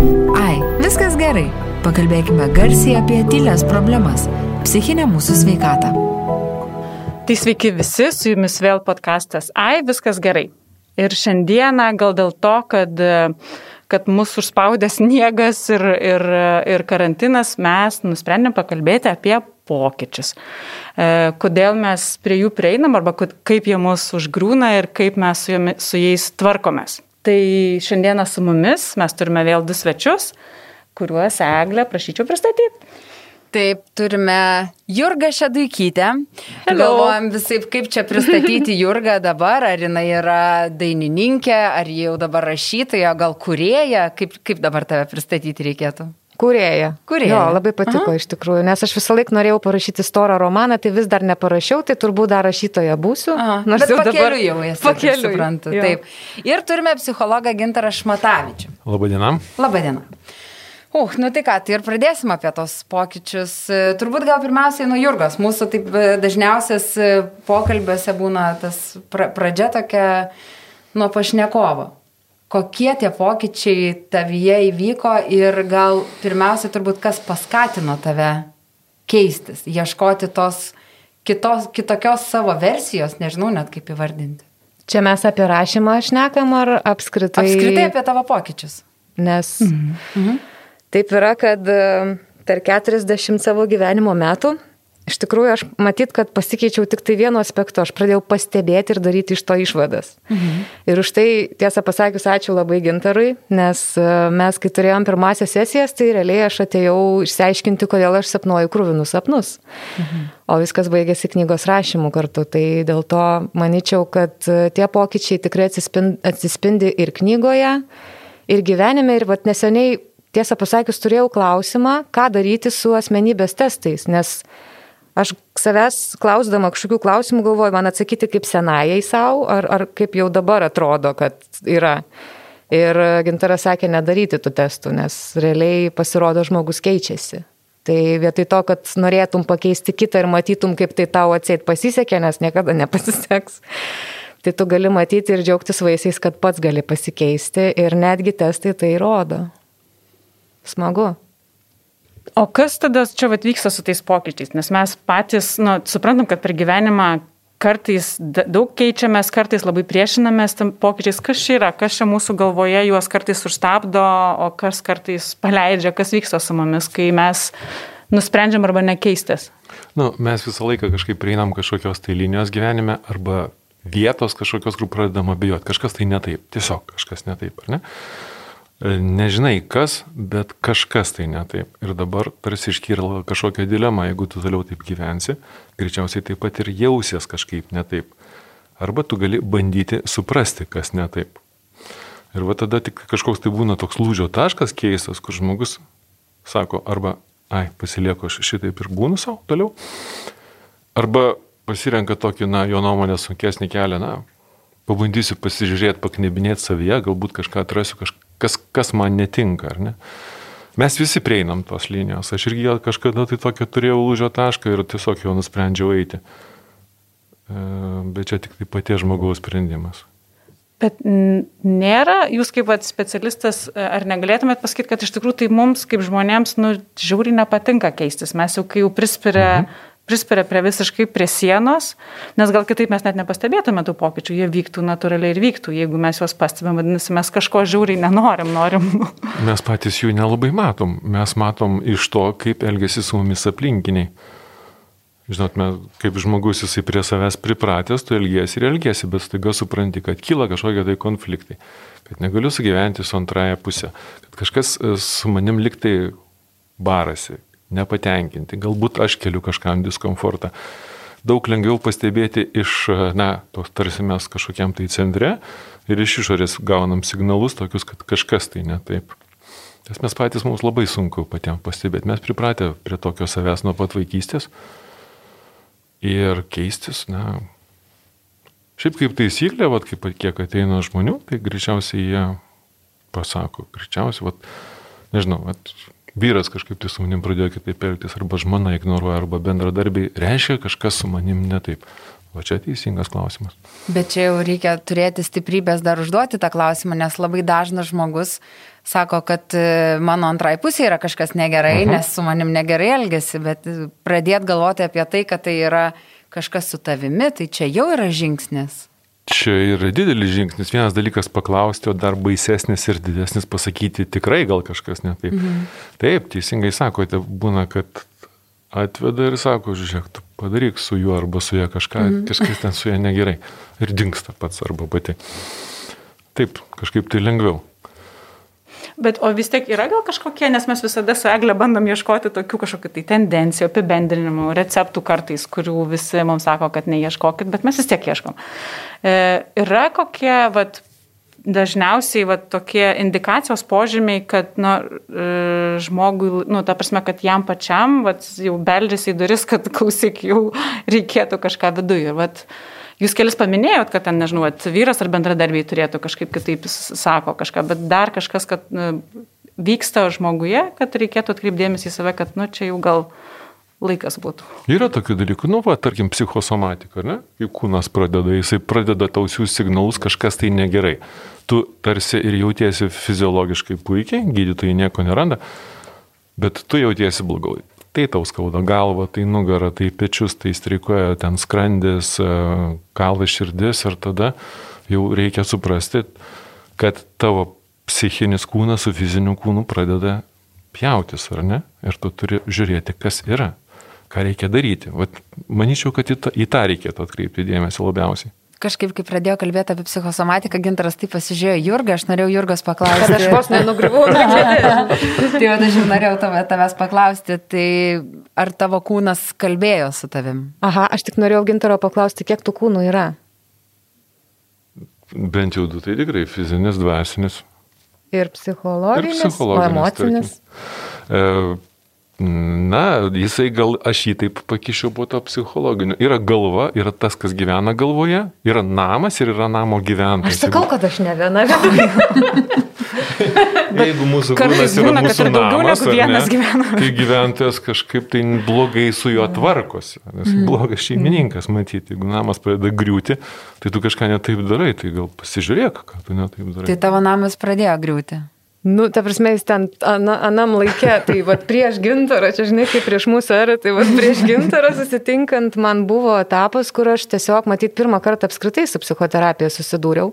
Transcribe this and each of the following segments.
Ai, viskas gerai. Pakalbėkime garsiai apie tylės problemas - psichinę mūsų sveikatą. Tai sveiki visi, su jumis vėl podkastas Ai, viskas gerai. Ir šiandieną gal dėl to, kad, kad mūsų užspaudė sniegas ir, ir, ir karantinas, mes nusprendėm pakalbėti apie pokyčius. E, kodėl mes prie jų prieinam arba kaip jie mus užgrūna ir kaip mes su, jomis, su jais tvarkomės. Tai šiandieną su mumis mes turime vėl du svečius, kuriuos Eglė prašyčiau pristatyti. Taip, turime Jurgą Šeduikytę. Galvojam visai, kaip čia pristatyti Jurgą dabar, ar jinai yra dainininkė, ar jau dabar rašytoja, gal kurėja, kaip, kaip dabar tave pristatyti reikėtų? Kurėja. Kurėja. Jo, labai patiko Aha. iš tikrųjų, nes aš visą laiką norėjau parašyti storą romaną, tai vis dar neparašiau, tai turbūt dar rašytoja būsiu. Aha. Nors Bet jau dabar jau esi. Pakeliu, suprantu. Jo. Taip. Ir turime psichologą Gintarą Šmatavičių. Labadiena. Labadiena. Uh, nu tai ką, tai ir pradėsim apie tos pokyčius. Turbūt gal pirmiausiai nuo Jurgos. Mūsų taip e, dažniausias e, pokalbiuose būna tas pra pradžia tokia nuo pašnekovo kokie tie pokyčiai tavyje įvyko ir gal pirmiausia turbūt kas paskatino tave keistis, ieškoti tos kitos, kitokios savo versijos, nežinau net kaip įvardinti. Čia mes apie rašymą šnekam ar apskritai? Apskritai apie tavo pokyčius. Nes mhm. Mhm. taip yra, kad e, per 40 savo gyvenimo metų Iš tikrųjų, aš matyt, kad pasikeičiau tik tai vienu aspektu, aš pradėjau pastebėti ir daryti iš to išvadas. Mhm. Ir už tai, tiesą pasakius, ačiū labai gintarui, nes e, mes, kai turėjom pirmąsias sesijas, tai realiai aš atėjau išsiaiškinti, kodėl aš sapnuoju krūvinus sapnus. Mhm. O viskas baigėsi knygos rašymu kartu. Tai dėl to manyčiau, kad e, tie pokyčiai tikrai atsispindi, atsispindi ir knygoje, ir gyvenime. Ir vat neseniai, tiesą pasakius, turėjau klausimą, ką daryti su asmenybės testais, nes Aš savęs klausdama kažkokių klausimų galvoju, man atsakyti kaip senajai savo, ar, ar kaip jau dabar atrodo, kad yra. Ir gintaras sakė nedaryti tų testų, nes realiai pasirodo žmogus keičiasi. Tai vietoj to, kad norėtum pakeisti kitą ir matytum, kaip tai tau atseit pasisekė, nes niekada nepasiseks, tai tu gali matyti ir džiaugtis vaisiais, kad pats gali pasikeisti ir netgi testai tai rodo. Smagu. O kas tada čia vat, vyksta su tais pokyčiais? Nes mes patys, nu, suprantam, kad per gyvenimą kartais daug keičiamės, kartais labai priešinamės tam pokyčiais. Kas čia yra, kas čia mūsų galvoje juos kartais užstabdo, o kas kartais paleidžia, kas vyksta su mumis, kai mes nusprendžiam arba nekeistis. Nu, mes visą laiką kažkaip prieinam kažkokios tai linijos gyvenime arba vietos kažkokios, kur pradedam abejoti. Kažkas tai ne taip, tiesiog kažkas ne taip, ar ne? Nežinai kas, bet kažkas tai ne taip. Ir dabar tarsi iškyla kažkokia dilema, jeigu tu toliau taip gyvensi, greičiausiai taip pat ir jausies kažkaip ne taip. Arba tu gali bandyti suprasti, kas ne taip. Ir va tada tik kažkoks tai būna toks lūžio taškas keistas, kur žmogus sako, arba, ai, pasilieku aš šitaip ir būnu savo toliau, arba pasirenka tokį, na, jo nuomonę sunkesnį kelią, na, pabandysiu pasižiūrėti, paknebinėti savyje, galbūt kažką atrasiu, kažką kas, kas man netinka, ar ne? Mes visi prieinam tos linijos. Aš irgi kažkada tai tokia turėjau lūžio tašką ir tiesiog jau nusprendžiau eiti. E, bet čia tik tai paties žmogaus sprendimas. Bet nėra, jūs kaip specialistas, ar negalėtumėt pasakyti, kad iš tikrųjų tai mums kaip žmonėms, nu, žiūri nepatinka keistis. Mes jau kai jau prispiria mhm prispiria prie visiškai prie sienos, nes gal kitaip mes net nepastebėtume tų pokyčių, jie vyktų natūraliai ir vyktų. Jeigu mes juos pastebėm, vadinasi, mes kažko žiūriai nenorim, norim. Mes patys jų nelabai matom. Mes matom iš to, kaip elgesi su mumis aplinkiniai. Žinot, mes, kaip žmogus jisai prie savęs pripratęs, tu elgiesi ir elgiesi, bet staiga supranti, kad kyla kažkokie tai konfliktai, kad negaliu sugyventi su antraja pusė, kad kažkas e, su manim liktai barasi, nepatenkinti, galbūt aš keliu kažkam diskomfortą. Daug lengviau pastebėti iš, na, tos tarsi mes kažkokiam tai centre ir iš išorės gaunam signalus tokius, kad kažkas tai ne taip. Nes mes patys mums labai sunku patiems pastebėti. Mes pripratę prie tokio savęs nuo pat vaikystės ir keistis, na, šiaip kaip taisyklė, vat, kaip kiek ateina žmonių, tai greičiausiai jie pasako, greičiausiai, vat, nežinau, vat, vyras kažkaip tai su manim pradėjo kitaip elgtis, arba žmona ignoruoja, arba bendradarbiai, reiškia kažkas su manim ne taip. O čia teisingas klausimas. Bet čia jau reikia turėti stiprybės dar užduoti tą klausimą, nes labai dažnas žmogus sako, kad e, mano antrai pusė yra kažkas negerai, uh -huh. nes su manim negerai elgesi, bet pradėt galvoti apie tai, kad tai yra kažkas su tavimi, tai čia jau yra žingsnis. Čia yra didelis žingsnis. Vienas dalykas paklausti, o dar baisesnis ir didesnis pasakyti tikrai gal kažkas ne taip. Mhm. Taip, teisingai sakote, būna, kad atveda ir sako, žiūrėk, tu padaryk su juo arba su ja kažką, mhm. kažkas ten su ja negerai. Ir dinksta pats arba pati. Taip, kažkaip tai lengviau. Bet o vis tiek yra gal kažkokie, nes mes visada su Egle bandom ieškoti tokių kažkokių tai tendencijų, apibendrinimų, receptų kartais, kurių visi mums sako, kad neieškokit, bet mes vis tiek ieškom. E, yra kokie, vat, dažniausiai va, tokie indikacijos požymiai, kad nu, žmogui, nu, ta prasme, kad jam pačiam va, jau beldžiasi į duris, kad klausyk, jau reikėtų kažką viduje. Ir, va, Jūs kelis paminėjot, kad ten, nežinau, vyras ar bendradarbiai turėtų kažkaip kitaip sako kažką, bet dar kažkas, kad vyksta žmoguje, kad reikėtų atkreipdėmės į save, kad, nu, čia jau gal laikas būtų. Yra tokių dalykų, nu, va, tarkim, psichosomatika, ne? Kai kūnas pradeda, jisai pradeda tausių signalus, kažkas tai negerai. Tu tarsi ir jautiesi fiziologiškai puikiai, gydytojai nieko neranda, bet tu jautiesi blogai tai tau skauda galva, tai nugara, tai pečius, tai streikuoja ten skrandis, galva e, širdis ir tada jau reikia suprasti, kad tavo psichinis kūnas su fiziniu kūnu pradeda pjautis, ar ne? Ir tu turi žiūrėti, kas yra, ką reikia daryti. Vat, manyčiau, kad į tą, į tą reikėtų atkreipti dėmesį labiausiai kažkaip, kai pradėjo kalbėti apie psichosomatiką, gintaras taip pasižiūrėjo Jurgą, aš norėjau Jurgos paklausti. Aš vos nenugrįvau. tai jau aš jau norėjau tavęs paklausti, tai ar tavo kūnas kalbėjo su tavim? Aha, aš tik norėjau gintaro paklausti, kiek tų kūnų yra. Bent jau du, tai tikrai fizinis, dvasinis. Ir psichologinis, ir psichologinis emocinis. E, Na, jisai gal, aš jį taip pakišiau po to psichologiniu. Yra galva, yra tas, kas gyvena galvoje, yra namas ir yra namo gyventojas. Aš sakau, kad aš ne viena. Jeigu mūsų kūnas yra būna, mūsų namas, ne, gyvena. tai gyventojas kažkaip tai blogai su juo tvarkosi. Nes mm. blogas šeimininkas, matyti, jeigu namas pradeda griūti, tai tu kažką netaip darai, tai gal pasižiūrėk, ką tu netaip darai. Tai tavo namas pradėjo griūti. Nu, ta prasme, jis ten ana, anam laikė, tai vad prieš gintarą, čia žinai, kaip prieš mūsų erą, tai vad prieš gintarą susitinkant man buvo etapas, kur aš tiesiog, matyt, pirmą kartą apskritai su psichoterapija susidūriau.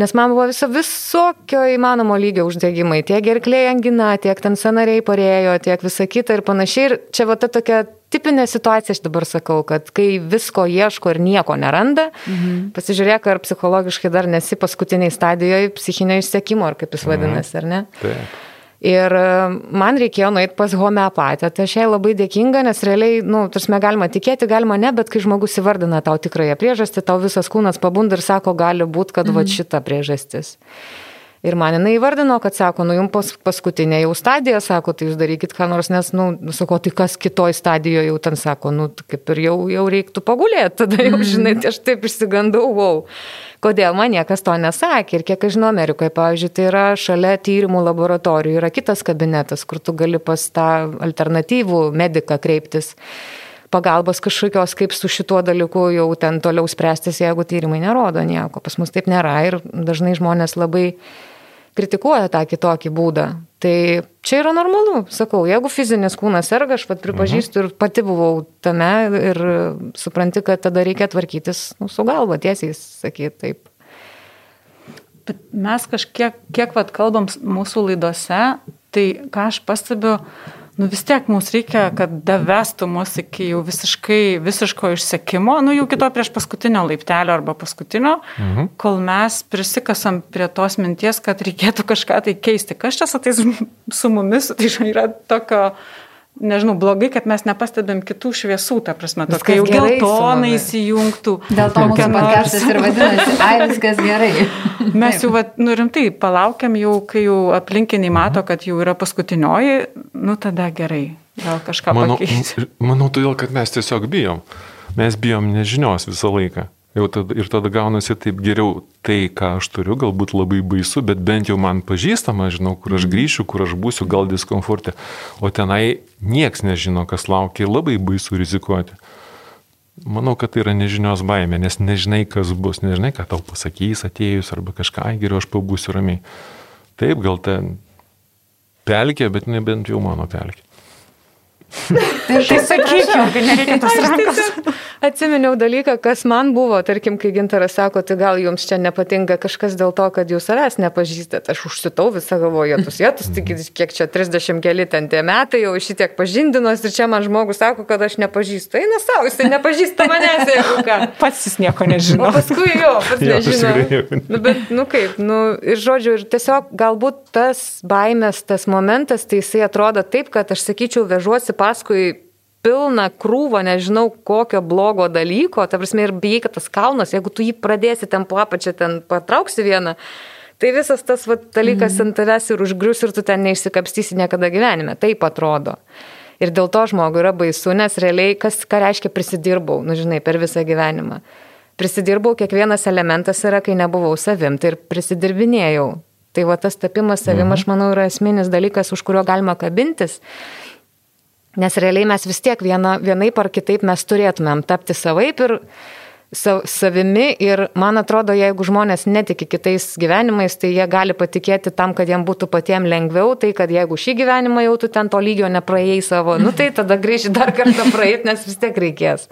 Nes man buvo viso, visokio įmanomo lygio uždegimai, tiek gerklė angina, tiek ten sanariai parėjo, tiek visa kita ir panašiai. Ir čia va ta tokia tipinė situacija, aš dabar sakau, kad kai visko ieško ir nieko neranda, mhm. pasižiūrėk, ar psichologiškai dar nesi paskutiniai stadijoje psichinio išsekimo, ar kaip jis mhm. vadinasi, ar ne? Taip. Ir e, man reikėjo nueiti pas homeopatę, tai aš jai labai dėkinga, nes realiai, nu, tarsi galima tikėti, galima ne, bet kai žmogus įvardina tau tikrąją priežastį, tau visas kūnas pabunda ir sako, gali būti, kad mm. va šita priežastis. Ir man jinai įvardino, kad sako, nu jums pas, paskutinė jau stadija, sako, tai jūs darykit ką nors, nes, nu, sako, tai kas kitoj stadijoje jau ten sako, nu, kaip ir jau, jau reiktų pagulėti, tada jau, mhm. žinai, tai aš taip išsigandau, wow kodėl man niekas to nesakė. Ir kiek aš žinau, Amerikoje, pavyzdžiui, tai yra šalia tyrimų laboratorijų, yra kitas kabinetas, kur tu gali pas tą alternatyvų mediką kreiptis pagalbos kažkokios, kaip su šituo dalyku jau ten toliau spręstis, jeigu tyrimai nerodo nieko. Pas mus taip nėra ir dažnai žmonės labai kritikuoja tą kitokį būdą. Tai čia yra normalu, sakau, jeigu fizinis kūnas serga, aš pat pripažįstu ir pati buvau tame ir supranti, kad tada reikia tvarkytis nu, su galva, tiesiai sakyti taip. Bet mes kažkiek, kiek vat kalbam mūsų laidose, tai ką aš pastebiu, nu vis tiek mums reikia, kad davestų mus iki jau visiškai, visiško išsekimo, nu jau kito prieš paskutinio laiptelio arba paskutinio, mhm. kol mes prisikasam prie tos minties, kad reikėtų kažką tai keisti. Kas čia ateis su mumis, tai yra tokio nežinau, blogai, kad mes nepastebėm kitų šviesų, ta prasme, to, kai jau geltonai įsijungtų. Dėl to mūsų podcastas ir vadinasi, ai viskas gerai. Mes jau, va, nu rimtai, palaukiam jau, kai jau aplinkiniai mato, kad jau yra paskutinioji, nu tada gerai, gal kažką manau, pakeis. Manau, todėl, kad mes tiesiog bijom. Mes bijom nežinios visą laiką. Jau tada, ir tada gaunasi taip geriau tai, ką aš turiu, galbūt labai baisu, bet bent jau man pažįstama, žinau, kur aš grįšiu, kur aš būsiu, gal diskomforte. O tenai nieks nežino, kas laukia ir labai baisu rizikuoti. Manau, kad tai yra nežinios baimė, nes nežinai, kas bus, nežinai, ką tau pasakys atėjus arba kažką, ai geriau aš pabūsiu ramiai. Taip, gal ten pelkė, bet nebent jau mano pelkė. Tai sakyk, kad nereikia tos rankos. Atsiminiau dalyką, kas man buvo, tarkim, kai gintaras sako, tai gal jums čia nepatinka kažkas dėl to, kad jūs savęs nepažįstate. Aš užsitau visą galvoju, jėtus, jėtus, tik kiek čia 30 keli ten tie metai, jau šitiek pažindinos ir čia man žmogus sako, kad aš nepažįstu. Eina savo, jis nepažįsta manęs, jeigu ką. Pats jis nieko nežino. O paskui jo, pats Jo, nežino. Nu, bet, nu kaip, nu, ir žodžiu, ir tiesiog galbūt tas baimės, tas momentas, tai jisai atrodo taip, kad aš sakyčiau, vežuosi paskui pilną krūvą, nežinau kokio blogo dalyko, ta prasme ir bijai, kad tas kalnas, jeigu tu jį pradėsi ten po apačią, ten patrauksi vieną, tai visas tas va, dalykas ant tavęs ir užgrius ir tu ten neišsikapstysi niekada gyvenime. Taip atrodo. Ir dėl to žmogui yra baisu, nes realiai, kas ką reiškia prisidirbau, nu žinai, per visą gyvenimą. Prisidirbau, kiekvienas elementas yra, kai nebuvau savim, tai ir prisidirbinėjau. Tai va tas tapimas savim, aš manau, yra esminis dalykas, už kurio galima kabintis. Nes realiai mes vis tiek viena, vienaip ar kitaip mes turėtumėm tapti savaip ir sa- savimi ir man atrodo, jeigu žmonės netiki kitais gyvenimais, tai jie gali patikėti tam, kad jiem būtų patiems lengviau, tai kad jeigu šį gyvenimą jau tu ten to lygio nepraėjai savo, nu tai tada grįžti dar kartą praeit, nes vis tiek reikės.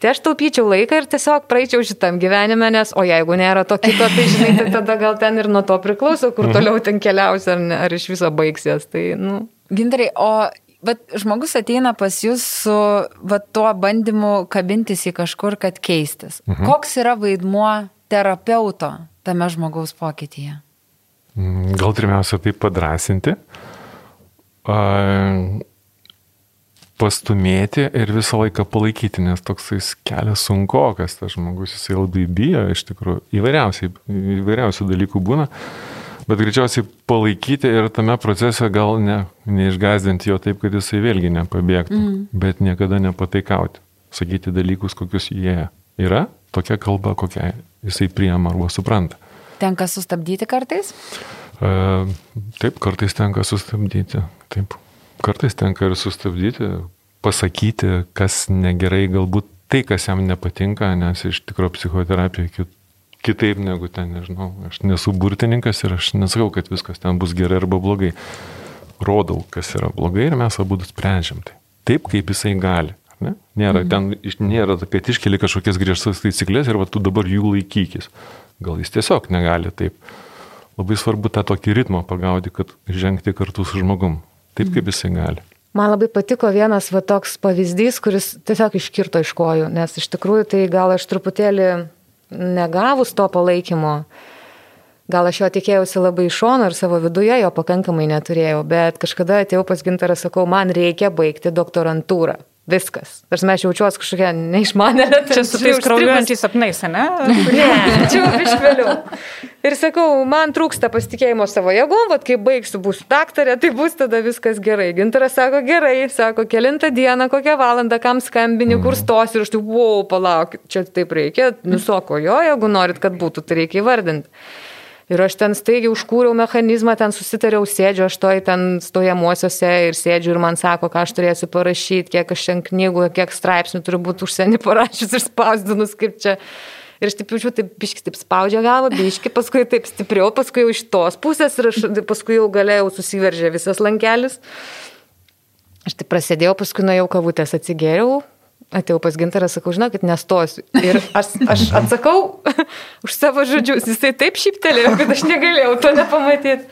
Tai aš taupyčiau laiką ir tiesiog praeičiau šitam gyvenime, nes o jeigu nėra to kito, tai žinai, tai tada gal ten ir nuo to priklauso, kur toliau ten keliausi ar, ne, ar iš viso baigsies. Tai, nu, Gintarai, o vat, žmogus ateina pas jūs su vat, tuo bandymu kabintis į kažkur, kad keistis. Mhm. Koks yra vaidmuo terapeuto tame žmogaus pokytyje? Mm, Gal pirmiausia tai padrasinti, pastumėti ir visą laiką palaikyti, nes toksai kelias sunkokas, tas žmogus jisai labai bijo, iš tikrųjų, įvairiausių dalykų būna, bet greičiausiai palaikyti ir tame procese gal ne, neišgazdinti jo taip, kad jisai vėlgi nepabėgtų, mm. bet niekada nepataikauti, sakyti dalykus, kokius jie yra, tokia kalba, kokią jisai priema arba supranta. Tenka sustabdyti kartais? E, Taip, kartais tenka sustabdyti. Taip, kartais tenka ir sustabdyti, pasakyti, kas negerai, galbūt tai, kas jam nepatinka, nes iš tikrųjų psichoterapija kit- kitaip negu ten, nežinau, aš nesu burtininkas ir aš nesakau, kad viskas ten bus gerai arba blogai. Rodau, kas yra blogai ir mes abu sprendžiam tai. Taip, kaip jisai gali. Ne? Nėra, ten iš- nėra, kad iškeli kažkokias griežtas taisyklės ir va, tu dabar jų laikykis. Gal jis tiesiog negali taip. Labai svarbu tą tokį ritmą pagauti, kad žengti kartu su žmogum. Taip, kaip jisai gali. Man labai patiko vienas va toks pavyzdys, kuris tiesiog iškirto iš kojų, nes iš tikrųjų tai gal aš truputėlį negavus to palaikymo, gal aš jo tikėjausi labai iš šono ir savo viduje jo pakankamai neturėjau, bet kažkada atėjau pas gintarą, sakau, man reikia baigti doktorantūrą. Viskas. Tarsi aš jaučiuosi kažkokia neišmanėlė. Čia su tais kraujuojančiais sapnais, ne? Ne, čia jau iš vėliau. Ir sakau, man trūksta pasitikėjimo savo jėgom, vad kai baigsiu, būsiu daktarė, tai bus tada viskas gerai. Gintaras sako, gerai, sako, kilintą dieną, kokią valandą, kam skambini, kur stos ir aš tai, wow, palauk, čia taip reikia, nusoko jo, jeigu norit, kad būtų, tai reikia įvardinti. Ir aš ten staigiai užkūriau mechanizmą, ten susitariau, sėdžiu aš toj ten stojamuosiuose ir sėdžiu ir man sako, ką aš turėsiu parašyti, kiek aš šiandien knygų, kiek straipsnių turiu būti užsienį parašęs ir spausdinus, kaip čia. Ir aš taip jaučiu, taip biški taip spaudžia galvą, biški, paskui taip stipriau, paskui jau iš tos pusės ir aš paskui jau galėjau susiveržę visas lankelis. Aš taip prasidėjau, paskui nuėjau kavutės atsigėriau, atėjau pas gintarą, sakau, žinokit, nestosiu. Ir aš, aš atsakau už savo žodžius, jisai taip šyptelėjo, kad aš negalėjau to nepamatyti.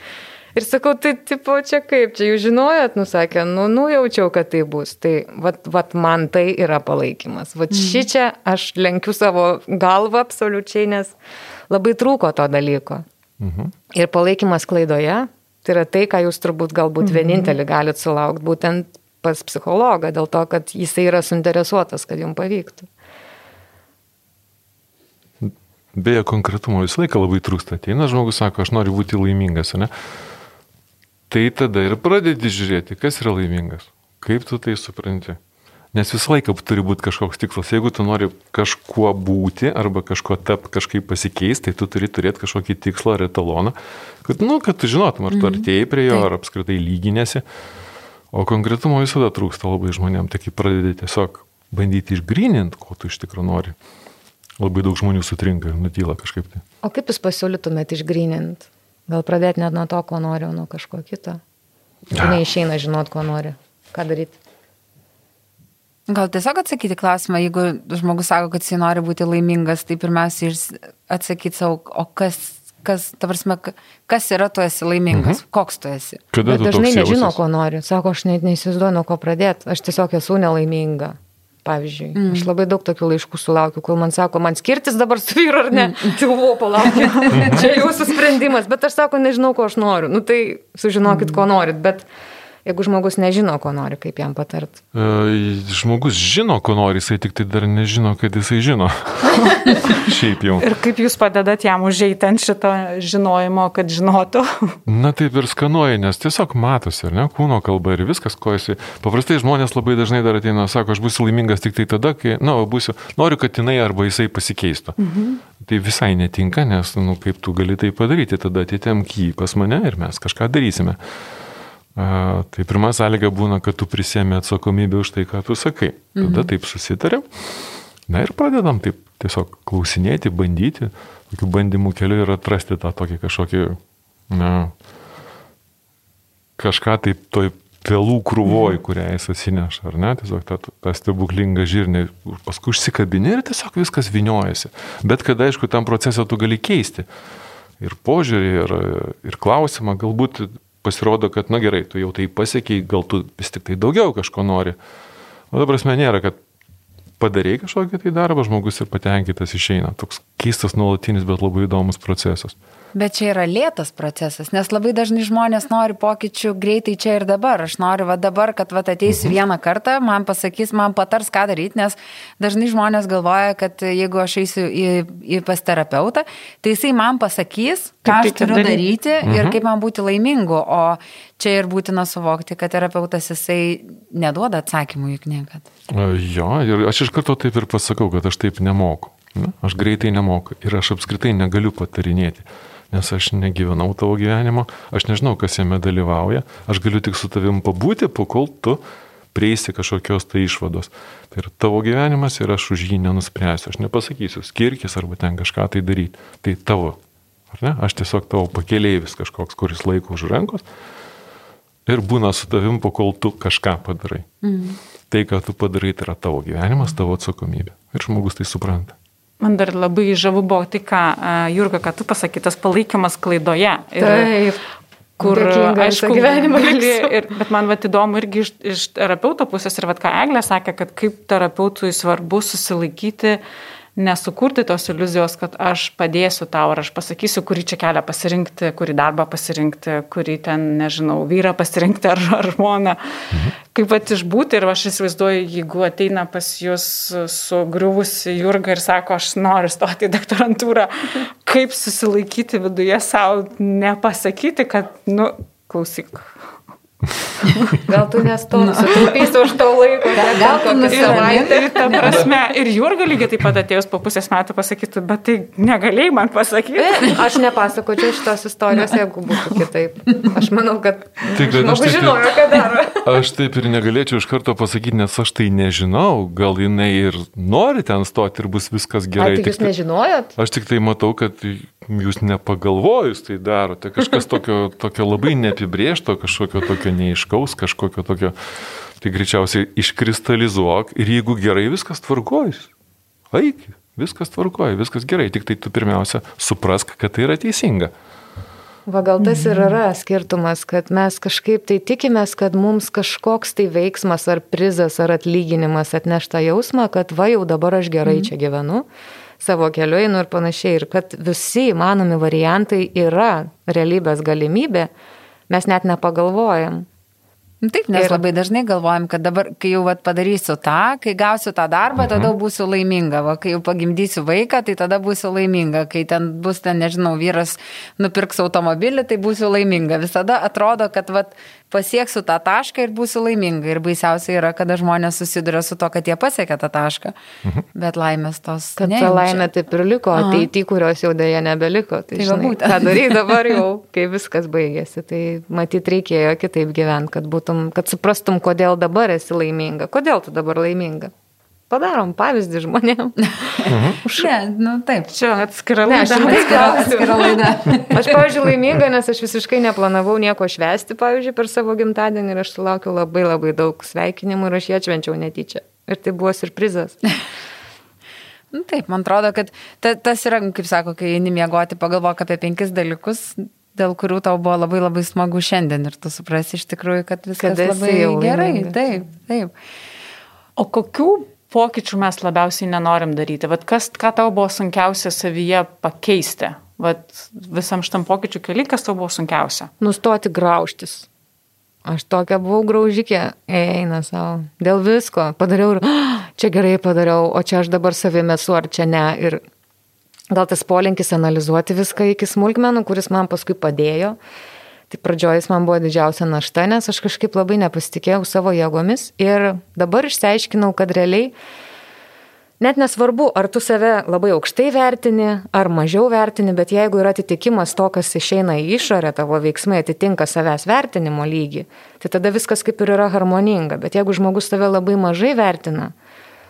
Ir sakau, tai tipo čia kaip, čia jūs žinojot, nusakė, nu, nujaučiau, kad tai bus. Tai vat, vat man tai yra palaikymas. Vat mm. ši čia aš lenkiu savo galvą absoliučiai, nes labai trūko to dalyko. Mhm. Ir palaikymas klaidoje, tai yra tai, ką jūs turbūt galbūt mhm. vienintelį galite sulaukti, būtent pas psichologą, dėl to, kad jisai yra suinteresuotas, kad jums pavyktų. Beje, konkretumo visą laiką labai trūksta. Ateina žmogus, sako, aš noriu būti laimingas, ne? Tai tada ir pradedi žiūrėti, kas yra laimingas. Kaip tu tai supranti. Nes visą laiką turi būti kažkoks tikslas. Jeigu tu nori kažkuo būti arba kažkuo tapti, kažkaip pasikeisti, tai tu turi turėti kažkokį tikslą ar etaloną, kad, nu, kad tu žinotum, ar tu Mhm. artėjai prie jo, ar apskritai lyginėsi. O konkretumo visada trūksta labai žmonėm, tai kai pradedi tiesiog bandyti išgrininti, ko tu iš tikrųjų nori. Labai daug žmonių sutrinka ir nutyla kažkaip tai. O kaip jūs pasiūlytumėt išgrynint? Gal pradėti net nuo to, ko nori, o nuo kažko kito? Jeigu neišeina žinot, ko nori. Ką daryti? Gal tiesiog atsakyti klausimą, jeigu žmogus sako, kad jis nori būti laimingas, tai pirmiausia ir atsakyti savo, o kas, kas, ta prasme, ka- kas yra tu esi laimingas, mhm. koks tu esi. Kada Bet tu dažnai nežino, jausies? ko nori. Sako, aš net neįsivaizduoju, nuo ko pradėti. Aš tiesiog esu nelaiminga. Pavyzdžiui, mm. aš labai daug tokių laiškų sulaukiu, kur man sako, man skirtis dabar su vyru ar ne. Mm. Tai buvo, palaukit, čia jūsų sprendimas, bet aš sako, nežinau, ko aš noriu. Nu tai sužinokit, ko norit, bet jeigu žmogus nežino, ko nori, kaip jam patart. E, Žmogus žino, ko nori, jisai tik tai dar nežino, kad jisai žino. Šiaip jau. Ir kaip jūs padedat jam užeiti ant šito žinojimo, kad žinotų? Na taip ir skanuoja, nes tiesiog matosi, ar ne, kūno kalba ir viskas, ko esi. Paprastai žmonės labai dažnai dar ateina, sako, aš būsiu laimingas tik tai tada, kai, na, nu, būsiu, noriu, kad jinai arba jisai pasikeistų. Mhm. Tai visai netinka, nes, na, nu, kaip tu gali tai padaryti, tada atitėmk jį pas mane ir mes kažką darysime. Tai pirma sąlyga būna, kad tu prisėmė atsakomybę už tai, ką tu sakai. Tada mhm. taip susitarėm. Na ir pradedam taip tiesiog klausinėti, bandyti, tokių bandymų keliu ir atrasti tą tokį kažkokį, na, kažką taip toj vėlų krūvoj, kurią jis atsineša, ar ne, tiesiog tą, tą stebuklingą žirnį, paskui užsikabini ir tiesiog viskas viniojasi. Bet kada, aišku, tam procesą tu gali keisti. Ir požiūrį, ir, ir klausimą, galbūt pasirodo, kad, na gerai, tu jau tai pasiekiai, gal tu vis tik tai daugiau kažko nori. O dabar prasme nėra, kad padarai kažkokį tai darbą, žmogus ir patenkintas išeina. Toks keistas nuolatinis, bet labai įdomus procesas. Bet čia yra lėtas procesas, nes labai dažnai žmonės nori pokyčių greitai čia ir dabar. Aš noriu va dabar, kad va ateisiu vieną kartą, man pasakys, man patars, ką daryti, nes dažnai žmonės galvoja, kad jeigu aš eisiu į, į pas terapeutą, tai jisai man pasakys, ką aš turiu daryti ir kaip man būti laimingu. O čia ir būtina suvokti, kad terapeutas jisai neduoda atsakymų juk niekada. Jo, ir aš iš karto taip ir pasakau, kad aš taip nemoku. Na, aš greitai nemoku ir aš apskritai negaliu patarinėti nes aš negyvenau tavo gyvenimo, aš nežinau, kas jame dalyvauja, aš galiu tik su tavim pabūti, pakol tu prieisi kažkokios tai išvados. Tai yra tavo gyvenimas ir aš už jį nenuspręsiu, aš nepasakysiu, skirkis arba ten kažką tai daryti. Tai tavo, ar ne? Aš tiesiog tavo pakėlėjus kažkoks, kuris laiko už rankos ir būna su tavim, pakol tu kažką padarai. Mhm. Tai, ką tu padarai, tai yra tavo gyvenimas, tavo atsakomybė. Ir žmogus tai supranta. Man dar labai žavu buvo tai, ką, Jurga, kad tu pasakytas palaikymas klaidoje. Ir, Taip. Kur, aišku, gyvenimą gali. Ir, bet man vat įdomu irgi iš, iš terapeuto pusės ir vat ką Eglė sakė, kad kaip terapeutui svarbu susilaikyti, nesukurti tos iliuzijos, kad aš padėsiu tau, ar aš pasakysiu, kurį čia kelią pasirinkti, kurį darbą pasirinkti, kurį ten, nežinau, vyrą pasirinkti ar, ar žmoną. Mhm. Kaip pat išbūti ir aš įsivaizduoju, jeigu ateina pas jūs sugriuvusi Jurga ir sako, aš noriu stoti į doktorantūrą, kaip susilaikyti viduje savo, nepasakyti, kad, nu, klausyk, Gal tu nestosi, sutaupysi už to laiko, gal, gal tu nusiraminti. Ta prasme, ir Jurga lygiai taip pat atėjus po pusės metų pasakytų, bet tai negalėjai man pasakyti. Aš nepasakočiau šitos istorijos, jeigu būtų kitaip. Aš manau, kad Tik, kad aš, taip, žinojo, ką daro. aš taip ir negalėčiau iš karto pasakyti, nes aš tai nežinau. Gal jinai ir nori ten stoti ir bus viskas gerai. Ar tik jūs tai- nežinojot? Aš tik tai matau, kad jūs nepagalvojus tai darote. Kažkas tokio, tokio labai neapibriešto, kažkokio tokio neiškaus, kažkokio tokio. Tai greičiausiai iškristalizuok ir jeigu gerai viskas tvarkojus, eik, viskas tvarkoja, viskas gerai, tik tai tu pirmiausia suprask, kad tai yra teisinga. Va gal tas ir yra skirtumas, kad mes kažkaip tai tikimės, kad mums kažkoks tai veiksmas ar prizas ar atlyginimas atneš tą jausmą, kad va jau dabar aš gerai čia gyvenu, savo keliu einu ir panašiai. Ir kad visi įmanomi variantai yra realybės galimybė, mes net nepagalvojam. Taip, nes ir... labai dažnai galvojam, kad dabar, kai jau vat, padarysiu tą, kai gausiu tą darbą, mhm. tada būsiu laiminga, o kai jau pagimdysiu vaiką, tai tada būsiu laiminga, kai ten bus ten, nežinau, vyras nupirks automobilį, tai būsiu laiminga. Visada atrodo, kad vat, pasieksiu tą tašką ir būsiu laiminga. Ir baisiausia yra, kada žmonės susiduria su to, kad jie pasiekia tą tašką. Mhm. Bet laimės tos. Kad ta laimė taip ir liko, ateity, kurios jau dėja nebeliko. Tai, tai žinai, ką darai dabar jau, kai viskas baigėsi. Tai matyt, reikėjo kitaip gyventi, kad, būtum, kad suprastum, kodėl dabar esi laiminga. Kodėl tu dabar laiminga? Padarom pavyzdį žmonėm. Mhm. ne, nu taip. Čia atskira laida. Ne, atskira, atskira laida. aš, pavyzdžiui, laiminga, nes aš visiškai neplanavau nieko švesti, pavyzdžiui, per savo gimtadienį ir aš sulaukiu labai labai daug sveikinimų ir aš jie atšvenčiau netyčia. Ir tai buvo surprizas. nu, taip, man atrodo, kad ta, tas yra, kaip sako, kai eini miegoti, pagalvok apie penkis dalykus, dėl kurių tau buvo labai labai smagu šiandien ir tu suprasi iš tikrųjų, kad viskas kad labai gerai. Taip, taip. O kokių pokyčių mes labiausiai nenorim daryti? Vat kas, ką tau buvo sunkiausia savyje pakeisti? Vat visam šitam pokyčių keli, kas tau buvo sunkiausia? Nustoti graužtis. Aš tokia buvau graužikė, eina savo. Dėl visko padariau ir oh, čia gerai padariau, o čia aš dabar savimi esu ar čia ne. Ir gal tas polinkis analizuoti viską iki smulkmenų, kuris man paskui padėjo. Tai pradžioje jis man buvo didžiausia našta, nes aš kažkaip labai nepasitikėjau savo jėgomis ir dabar išsiaiškinau, kad realiai net nesvarbu, ar tu save labai aukštai vertini, ar mažiau vertini, bet jeigu yra atitikimas to, kas išeina į išorę, tavo veiksmai atitinka savęs vertinimo lygį, tai tada viskas kaip ir yra harmoninga. Bet jeigu žmogus tave labai mažai vertina,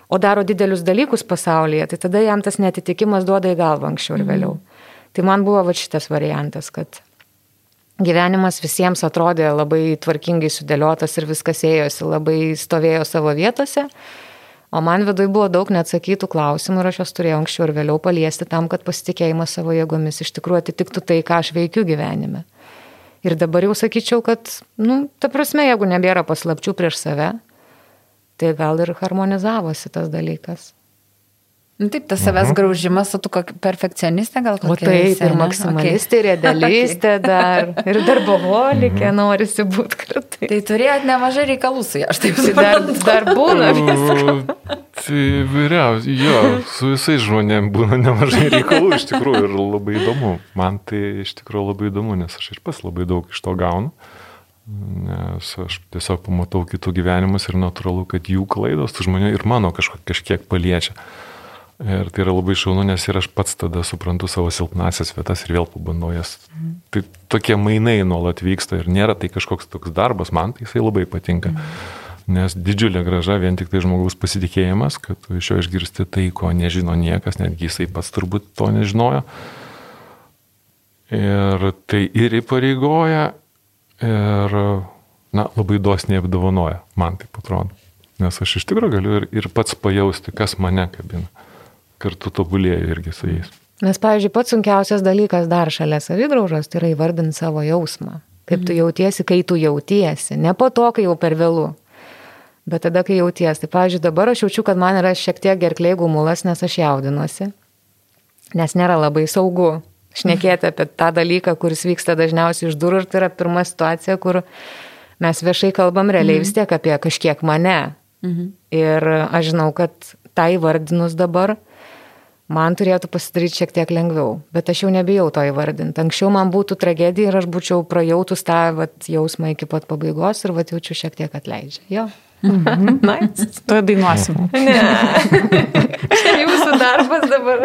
o daro didelius dalykus pasaulyje, tai tada jam tas netitikimas duoda į galvą anksčiau ir vėliau. Mhm. Tai man buvo va šitas variantas, kad gyvenimas visiems atrodė labai tvarkingai sudėliotas ir viskas ėjosi, labai stovėjo savo vietose. O man viduje buvo daug neatsakytų klausimų ir aš juos turėjau anksčiau ir vėliau paliesti tam, kad pasitikėjimas savo jėgomis iš tikrųjų atitiktų tai, ką aš veikiu gyvenime. Ir dabar jau sakyčiau, kad, nu, ta prasme, jeigu nebėra paslapčių prieš save, tai gal ir harmonizavosi tas dalykas. Nu, taip, tas savęs mhm. graužimas, o tu perfekcionistė gal kokia? O taip, ir maksimalistė, okay. ir idealistė dar, ir darboholikė mhm. norisi būti kartu. Tai turėjot nemažai reikalų su ja, aš taip tai dar, dar būna viskas. Tai vyriausiai, jo, su visais žmonėmis būna nemažai reikalų iš tikrųjų ir labai įdomu. Man tai iš tikrųjų labai įdomu, nes aš ir pas labai daug iš to gaunu. Nes aš tiesiog pamatau kitų gyvenimus ir natūralu, kad jų klaidos, tų žmonių ir mano kažkiek, kažkiek paliečia. Ir tai yra labai šaunu, nes ir aš pats tada suprantu savo silpnasias vietas ir vėl pabandau jas. Mhm. Tai tokie mainai nuolat vyksta ir nėra tai kažkoks toks darbas, man tai jisai labai patinka. Mhm. Nes didžiulė graža vien tik tai žmogaus pasitikėjimas, kad iš jo išgirsti tai, ko nežino niekas, netgi jisai pats turbūt to nežinojo. Ir tai ir įpareigoja, ir, na, labai dosniai apdovanoja, man tai atrodo. Nes aš iš tikrųjų galiu ir, ir pats pajausti, kas mane kabina kartu tobulėju irgi su jais. Nes, pavyzdžiui, pats sunkiausias dalykas dar šalia savigraužos tai yra įvardinti savo jausmą. Kaip tu mhm. jautiesi, kai tu jautiesi. Ne po to, kai jau per vėlų. Bet tada, kai jautiesi. Tai, pavyzdžiui, dabar aš jaučiu, kad man yra šiek tiek gerklė gumulas, nes aš jaudinuosi. Nes nėra labai saugu šnekėti apie tą dalyką, kuris vyksta dažniausiai iš durų. Ir tai yra pirma situacija, kur mes viešai kalbam realiai mhm. vis tiek apie kažkiek mane. Mhm. Ir aš žinau, kad tai vardinus dabar, man turėtų pasidaryti šiek tiek lengviau. Bet aš jau nebijau to įvardinti. Anksčiau man būtų tragedija ir aš būčiau prajautus tą vat, jausmą iki pat pabaigos ir vat, jaučiu šiek tiek atleidžia. Jo. Mhm. Nice. Tuo dainuosim. Ne. Čia jūsų darbas dabar.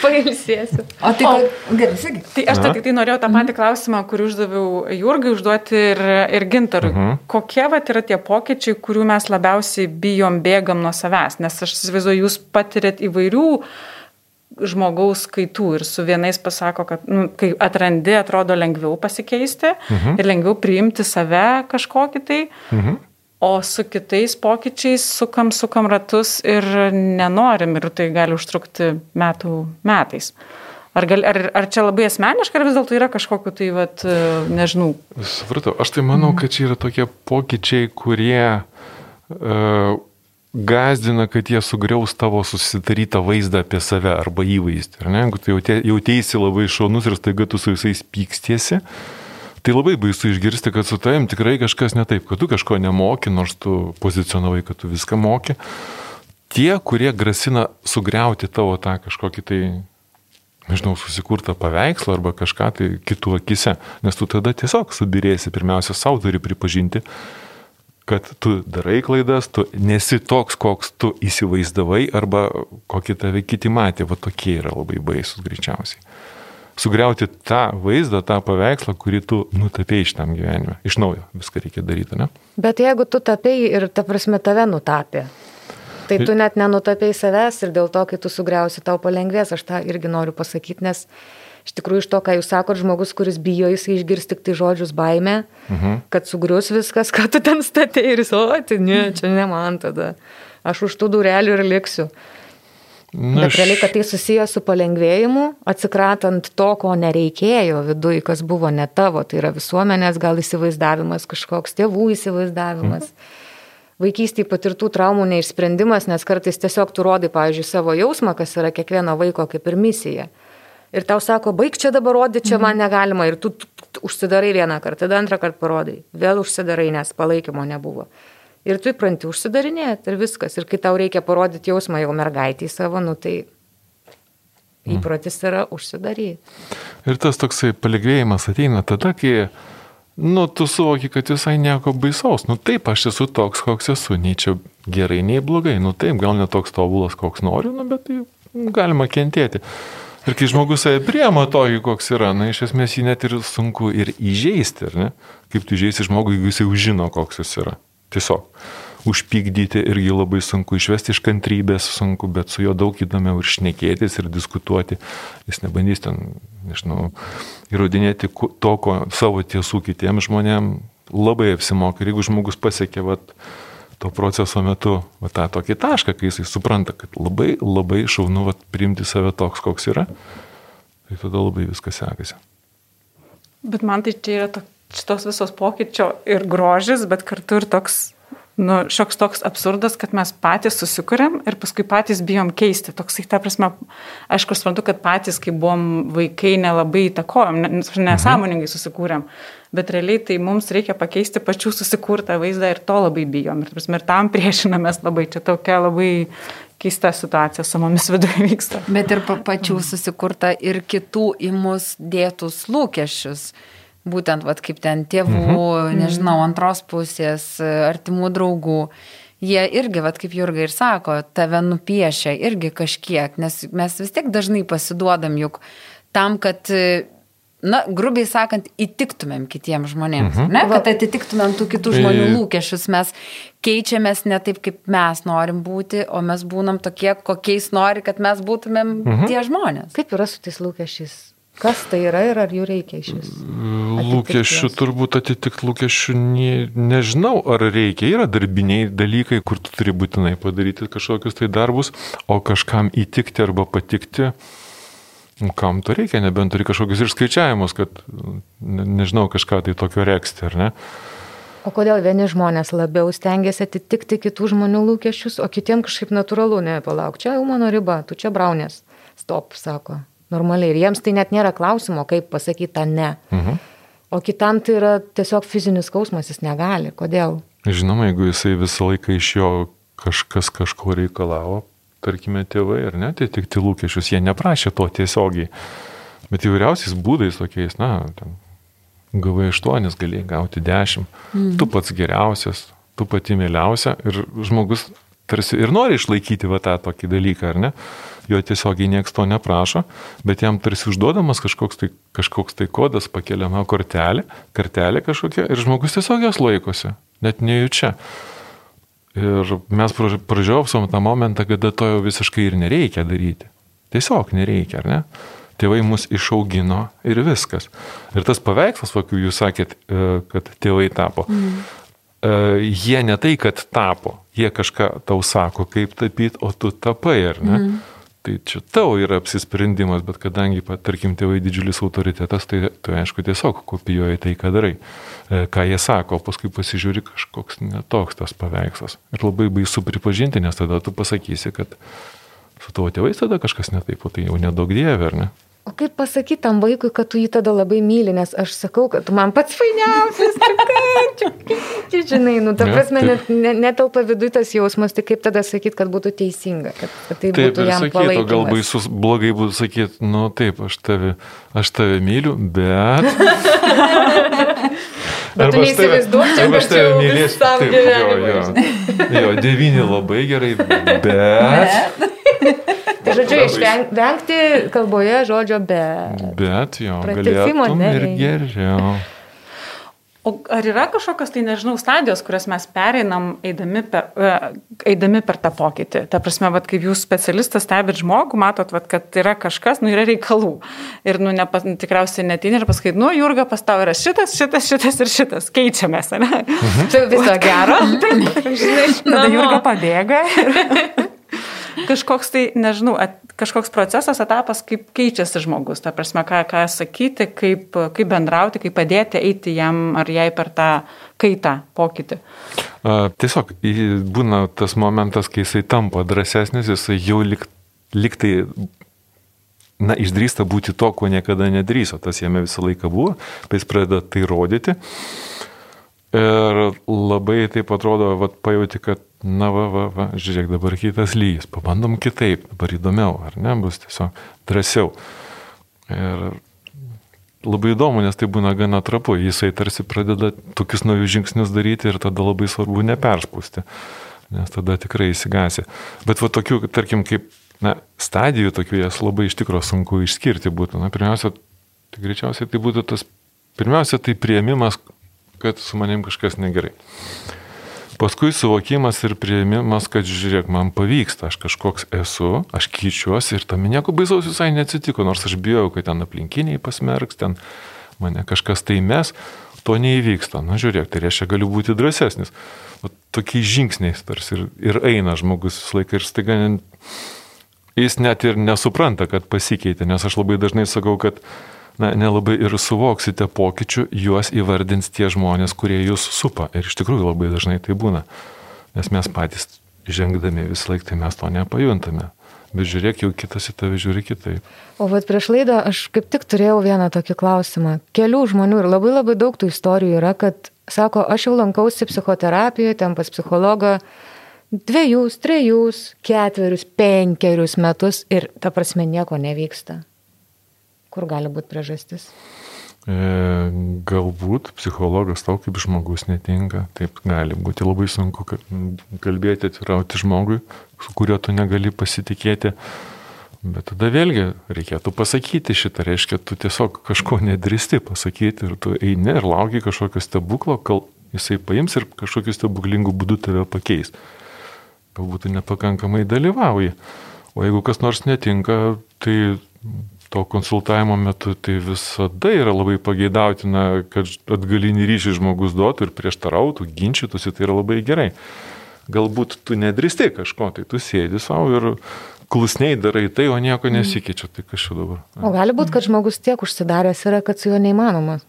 Pailsėsiu. O tai, o, gerai, sakyk. Tai aš tik tai norėjau tą patį klausimą, kurį uždaviau Jurgai, užduoti ir, ir Gintarui. Uh mhm. -huh. Kokie vat, yra tie pokyčiai, kurių mes labiausiai bijom, bėgam nuo savęs? Nes aš įsivaizduoju, jūs patirėt įvairių uh, žmogaus kaitų ir su vienais pasako, kad nu, kai atrandi, atrodo lengviau pasikeisti mhm. ir lengviau priimti save kažkokį tai, mhm. o su kitais pokyčiais sukam, sukam ratus ir nenorim ir tai gali užtrukti metų metais. Ar, gal, ar, ar čia labai asmeniška, ar vis dėlto yra kažkokiu tai, vat, nežinau. Supratau, aš tai manau, mhm. kad čia yra tokie pokyčiai, kurie uh, gazdina, kad jie sugriaus tavo susidarytą vaizdą apie save arba įvaizdį. Ar ne? Jeigu tu jautėsi labai šaunus ir staiga tu su visais pykstiesi, tai labai baisu išgirsti, kad su tavim tikrai kažkas ne taip, kad tu kažko nemoki, nors tu pozicionavai, kad tu viską moki. Tie, kurie grasina sugriauti tavo tą kažkokį tai nežinau, susikurtą paveikslą arba kažką tai kitų akise, nes tu tada tiesiog subirėsi, pirmiausia, savo turi pripažinti, kad tu darai klaidas, tu nesi toks, koks tu įsivaizdavai arba kokį tave kiti matė, va tokie yra labai baisus greičiausiai. Sugriauti tą vaizdą, tą paveikslą, kurį tu nutapėjai šitam gyvenime. Iš naujo viską reikia daryti, ne? Bet jeigu tu tapėjai ir, ta prasme, tave nutapė, tai tu net nenutapėjai savęs ir dėl to, kai tu sugriausi, tau palengvės, aš tą irgi noriu pasakyti, nes iš tikrųjų iš to, ką jūs sakot, žmogus, kuris bijo, jisai išgirs tik tai žodžius baime, mhm. kad sugrius viskas, ką tu ten statė ir jis, o, tai ne, čia ne man tada. Aš už tų durelių ir liksiu. Na, Bet realiai, kad tai susijęs su palengvėjimu, atsikratant to, ko nereikėjo viduje, kas buvo ne tavo, tai yra visuomenės gal įsivaizdavimas, kažkoks tėvų įsivaizdavimas. Mhm vaikystėje patirtų traumų neišsprendimas, nes kartais tiesiog tu rodai, pavyzdžiui, savo jausmą, kas yra kiekvieno vaiko kaip ir misija ir tau sako, baig čia dabar rodyti, čia man negalima ir tu, tu, tu užsidarai vieną kartą, tada antrą kartą parodai, vėl užsidarai, nes palaikymo nebuvo. Ir tu įpranti užsidarinėti ir viskas. Ir kai tau reikia parodyti jausmą jau mergaitį savo, nu tai įprotis yra užsidaryti. Ir tas toksai palengvėjimas ateina tada, kai nu, tu suvoki, kad visai nieko baisaus. Nu taip, aš esu toks, koks esu, nei čia gerai, nei blogai. Nu taip, gal ne toks tobulas, koks noriu, nu, bet tai galima kentėti. Ir kai žmogus save priema tokį, koks yra, na, iš esmės jį net ir sunku ir įžeisti, ar ne? Kaip tu įžeisti žmogų, jeigu jis jau žino, koks jis yra. Tiesiog. Užpykdyti irgi labai sunku, išvesti iš kantrybės sunku, bet su juo daug įdomiau ir šnekėtis ir diskutuoti. Jis nebandys ten, nežinau, įrodinėti to, ko savo tiesų kitiems žmonėms labai apsimoka. Ir jeigu žmogus pasiekė, vat, to proceso metu va, tą tokį tašką, kai jisai supranta, kad labai labai šaunu va, priimti save toks, koks yra, tai tada labai viskas sekasi. Bet man tai čia yra to, šitos visos pokyčio ir grožis, bet kartu ir toks nu, šioks toks absurdas, kad mes patys susikūrėm ir paskui patys bijom keisti. Toksai, ta prasme, aišku, suprantu, kad patys, kai buvom vaikai, nelabai įtakojom, nesąmoningai susikūrėm, bet realiai tai mums reikia pakeisti pačių susikurtą vaizdą ir to labai bijom. Ir, prasme, ir tam priešinamės labai, čia tokia labai keista situacija su mumis viduje vyksta. Bet ir pa pačių susikurta ir kitų į mus dėtus lūkesčius būtent, vat, kaip ten tėvų, mhm. nežinau, antros pusės, artimų draugų, jie irgi, vat, kaip Jurga ir sako, tave nupiešia irgi kažkiek, nes mes vis tiek dažnai pasiduodam juk tam, kad na, grubiai sakant, įtiktumėm kitiems žmonėms, mhm. ne, kad atitiktumėm tų kitų žmonių lūkesčius, mes keičiamės ne taip, kaip mes norim būti, o mes būnam tokie, kokiais nori, kad mes būtumėm mhm. tie žmonės. Kaip yra su tais lūkesčiais? Kas tai yra ir ar jų reikia iš vis? Lūkesčių turbūt atitikti lūkesčių ne, nežinau, ar reikia. Yra darbiniai dalykai, kur tu turi būtinai padaryti kažkokius tai darbus, o kažkam įtikti arba patikti, kam to reikia, nebent turi kažkokius išskaičiavimus, kad, ne, nežinau, kažką tai tokio reksti, ar ne? O kodėl vieni žmonės labiau stengiasi atitikti kitų žmonių lūkesčius, o kitiems kažkaip natūralu, ne, palauk, čia jau mano riba, tu čia braunės. Stop, sako normaliai. Ir jiems tai net nėra klausimo, kaip pasakyti tą ne. Mhm. O kitam tai yra tiesiog fizinis skausmas, jis negali. Kodėl? Žinoma, jeigu jisai visą laiką iš jo kažkas kažko reikalavo, tarkime, tėvai, ar ne, tai tik tai lūkesčius, jie neprašė to tiesiogiai. Bet įvairiausiais būdais tokiais, na, ten, gavai aštuonis, galėjai gauti dešimt, mhm. tu pats geriausias, tu pati mėliausia ir žmogus tarsi ir nori išlaikyti va tą tokį dalyką, ar ne? Jo tiesiogiai nieks to neprašo, bet jam tarsi užduodamas kažkoks tai, kažkoks tai kodas, pakeliama kortelė, kartelė kažkokia ir žmogus tiesiog jos laikosi, net nejučia. Ir mes pražiopsom tą momentą, kada to jau visiškai ir nereikia daryti. Tiesiog nereikia, ar ne? Tėvai mus išaugino ir viskas. Ir tas paveikslas, kokiu jūs sakėt, e, kad tėvai tapo, mm. jie ne tai, kad tapo, jie kažką tau sako, kaip tapyti, o tu tapai, ar ne? Mm. Tai čia tavo yra apsisprendimas, bet kadangi, tarkim, tėvai didžiulis autoritetas, tai tu aišku tiesiog kopijuoji tai, ką darai, e, ką jie sako, o paskui pasižiūri kažkoks netoks tas paveikslas. Ir labai baisu pripažinti, nes tada tu pasakysi, kad su tavo tėvais tada kažkas netaip, o tai jau nedaug dievė, ar ne? O kaip pasakyti tam vaikui, kad tu jį tada labai myli, nes aš sakau, kad tu man pats fainiausias, čia, žinai, nu, ta prasme, net, net, netelpa viduje tas jausmas, tai kaip tada sakyti, kad būtų teisinga, kad, kad tai Taip, būtų jam sakytų, gal baisus, blogai būtų sakyti, nu taip, aš tave, aš tave myliu, bet... Bet tu Arba neįsivaizduok, čia arba aš tave mylėsiu. Taip, jo, gyvenimui, jo. Jo, devyni labai gerai, bet... Tai žodžiu, išvengti kalboje žodžio be. Bet jo, Pratęsimo galėtum ir nereikia. geriau. O ar yra kažkokios, tai nežinau, stadijos, kurias mes pereinam eidami per, e, eidami per tą pokytį? Ta prasme, vat, kaip jūs specialistas stebit žmogų, matot, vat, kad yra kažkas, nu yra reikalų. Ir nu, nepas, tikriausiai netin ir pasakyt, nu, Jurga, pas tau yra šitas, šitas, šitas ir šitas. Keičiamės, ne? Tai viso gero. Žinai, Tada. Jurga pabėga. kažkoks tai, nežinau, at, kažkoks procesas, etapas, kaip keičiasi žmogus. Ta prasme, ką, ką sakyti, kaip, kaip bendrauti, kaip padėti eiti jam ar jai per tą kaitą, pokytį. Tiesiog būna tas momentas, kai jisai tampa drąsesnis, jisai jau lik, liktai, na, išdrįsta būti to, ko niekada nedrįso. Tas jame visą laiką buvo, tai jis pradeda tai rodyti. Ir labai taip atrodo, vat, pajauti, kad, na, va, va, va, žiūrėk, dabar kitas lygis, pabandom kitaip, dabar įdomiau, ar ne, bus tiesiog drąsiau. Ir labai įdomu, nes tai būna gana trapu. Jisai tarsi pradeda tokius naujus žingsnius daryti ir tada labai svarbu neperspūsti, nes tada tikrai įsigasi. Bet va tokių, tarkim, kaip na, stadijų tokių jas labai iš tikrųjų sunku išskirti būtų. Na, pirmiausia, tai greičiausiai tai būtų tas, pirmiausia, tai prieimimas, kad su manim kažkas negerai. Paskui suvokimas ir prieimimas, kad žiūrėk, man pavyksta, aš kažkoks esu, aš keičiuosi ir tam nieko baisaus visai neatsitiko, nors aš bijau, kad ten aplinkiniai pasmerks, ten mane kažkas tai mes, to neįvyksta. Na žiūrėk, tai reiškia, galiu būti drąsesnis. O tokiais žingsniais tarsi ir, ir eina žmogus visą laiką ir staiga jis net ir nesupranta, kad pasikeitė, nes aš labai dažnai sakau, kad na, nelabai ir suvoksite pokyčių, juos įvardins tie žmonės, kurie jūs supa. Ir iš tikrųjų labai dažnai tai būna. Nes mes patys žengdami visą laiką tai mes to nepajuntame. Bet žiūrėk, jau kitas į tave žiūri kitaip. O vat prieš laidą aš kaip tik turėjau vieną tokį klausimą. Kelių žmonių ir labai labai daug tų istorijų yra, kad sako, aš jau lankausi psichoterapijoje, ten pas psichologą dviejus, trejus, ketverius, penkerius metus ir ta prasme nieko nevyksta. Kur gali būti priežastis? E, galbūt psichologas tau kaip žmogus netinka, taip gali būti labai sunku ka- kalbėti, atvirauti žmogui, su kuriuo tu negali pasitikėti. Bet tada vėlgi reikėtų pasakyti šitą, reiškia, tu tiesiog kažko nedristi pasakyti ir tu eini ir lauki kažkokio stebuklo, kol jisai paims ir kažkokiu stebuklingu būdu tave pakeis. Galbūt tu nepakankamai dalyvauji. O jeigu kas nors netinka, tai to konsultavimo metu tai visada yra labai pageidautina, kad atgalinį ryšį žmogus duotų ir prieštarautų, ginčytųsi, tai yra labai gerai. Galbūt tu nedristi kažko, tai tu sėdi savo ir klusniai darai tai, o nieko nesikeičia, tai čia dabar. O gali būti, kad žmogus tiek užsidaręs yra, kad su juo neįmanoma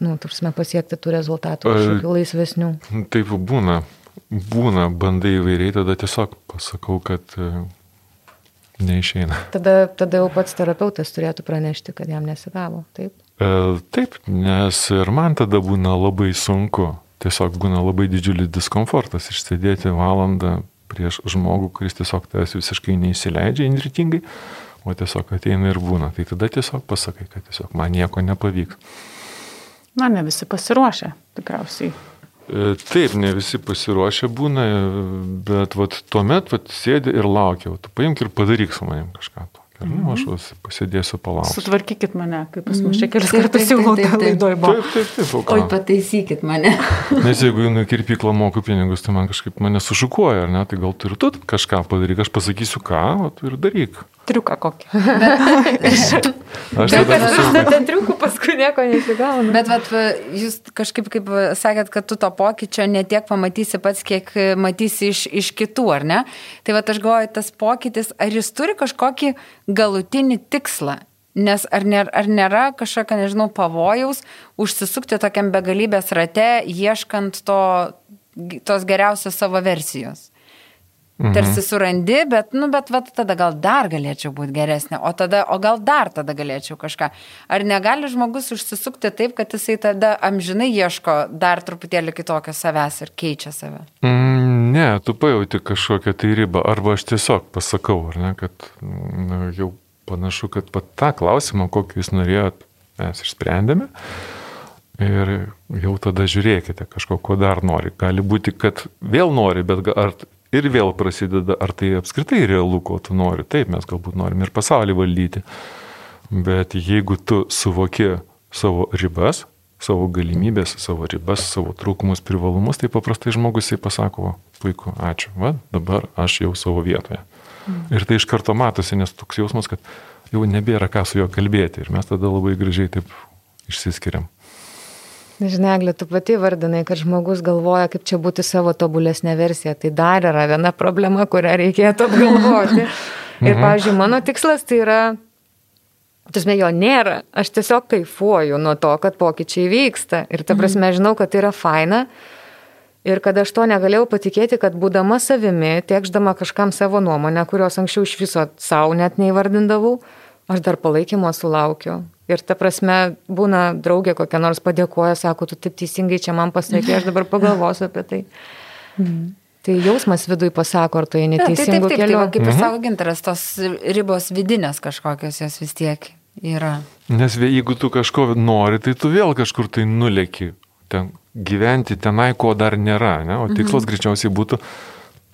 nu, tursime, pasiekti tų rezultatų kažkokių laisvesnių. Taip būna, būna, bandai įvairiai, tada tiesiog pasakau, kad neišeina. Tada, tada jau pats terapeutas turėtų pranešti, kad jam nesigavo. Taip. E, Taip, nes ir man tada būna labai sunku. Tiesiog būna labai didžiulis diskomfortas išsėdėti valandą prieš žmogų, kuris tiesiog tavęs visiškai neįsileidžia inritingai, o tiesiog ateina ir būna. Tai tada tiesiog pasakai, kad tiesiog man nieko nepavyks. Na, ne visi pasiruošę, tikriausiai. E, Taip, ne visi pasiruošę būna, e, bet vat, tuomet vat, sėdi ir laukia, tu paimk ir padaryk su manim kažką to. Ir nu, aš vas pasėdėsiu palauksiu. Sutvarkykit mane, kaip pas mus čia kelis kartus jau laidoj buvo. Taip, taip, taip, o Oi, pataisykit mane. Nes jeigu einu į kirpyklą moku pinigus, tai man kažkaip mane sušukuoja, ar ne? Tai gal tu ir tu kažką padaryk, aš pasakysiu ką, o tu ir daryk. Triuką kokį. Aš tada tiesiog... ten triukų paskui nieko nesigauna. Bet vat, va, jūs kažkaip kaip sakėt, kad tu to pokyčio netiek pamatysi pats, kiek matysi iš, iš kitų, ar ne? Tai va aš galvoju, tas pokytis, ar jis turi kažkokį galutinį tikslą? Nes ar nėra, ar nėra kažkokio, nežinau, pavojaus užsisukti tokiam begalybės rate, ieškant to, tos geriausios savo versijos? Mhm. Tarsi surandi, bet, nu, bet va, tada gal dar galėčiau būti geresnė, o, tada, o gal dar tada galėčiau kažką. Ar negali žmogus užsisukti taip, kad jisai tada amžinai ieško dar truputėlį kitokio savęs ir keičia save? Mm, ne, tu pajauti kažkokią tai ribą, arba aš tiesiog pasakau, ar ne, kad na, jau panašu, kad pat tą klausimą, kokį jūs norėjot, mes išsprendėme. Ir jau tada žiūrėkite kažko, ko dar nori. Gali būti, kad vėl nori, bet ar ir vėl prasideda, ar tai apskritai realu, ko tu nori. Taip, mes galbūt norim ir pasaulį valdyti. Bet jeigu tu suvoki savo ribas, savo galimybės, savo ribas, savo trūkumus, privalumus, tai paprastai žmogus jai pasako, puiku, ačiū, va, dabar aš jau savo vietoje. Mm. Ir tai iš karto matosi, nes toks jausmas, kad jau nebėra ką su juo kalbėti ir mes tada labai gražiai taip išsiskiriam. Žinai, Eglė, tu pati vardinai, kad žmogus galvoja, kaip čia būti savo tobulesnė versija. Tai dar yra viena problema, kurią reikėtų apgalvoti. Ir, mhm. pavyzdžiui, mano tikslas tai yra, tasme, jo nėra. Aš tiesiog kaifuoju nuo to, kad pokyčiai vyksta. Ir ta prasme, žinau, kad tai yra faina. Ir kad aš to negalėjau patikėti, kad būdama savimi, tiekždama kažkam savo nuomonę, kurios anksčiau iš viso savo net neįvardindavau, aš dar palaikymo sulaukiu. Ir ta prasme, būna draugė kokia nors padėkoja, sako, tu taip teisingai čia man pasakė, aš dabar pagalvosiu apie tai. Mm. Tai jausmas vidui pasako, ar tu eini teisingu keliu. Taip, taip, kaip ir mhm. sako gintaras, tos ribos vidinės kažkokios jos vis tiek yra. Nes jeigu tu kažko nori, tai tu vėl kažkur tai nuleki. Ten gyventi tenai, ko dar nėra. Ne? O tikslas mhm. greičiausiai būtų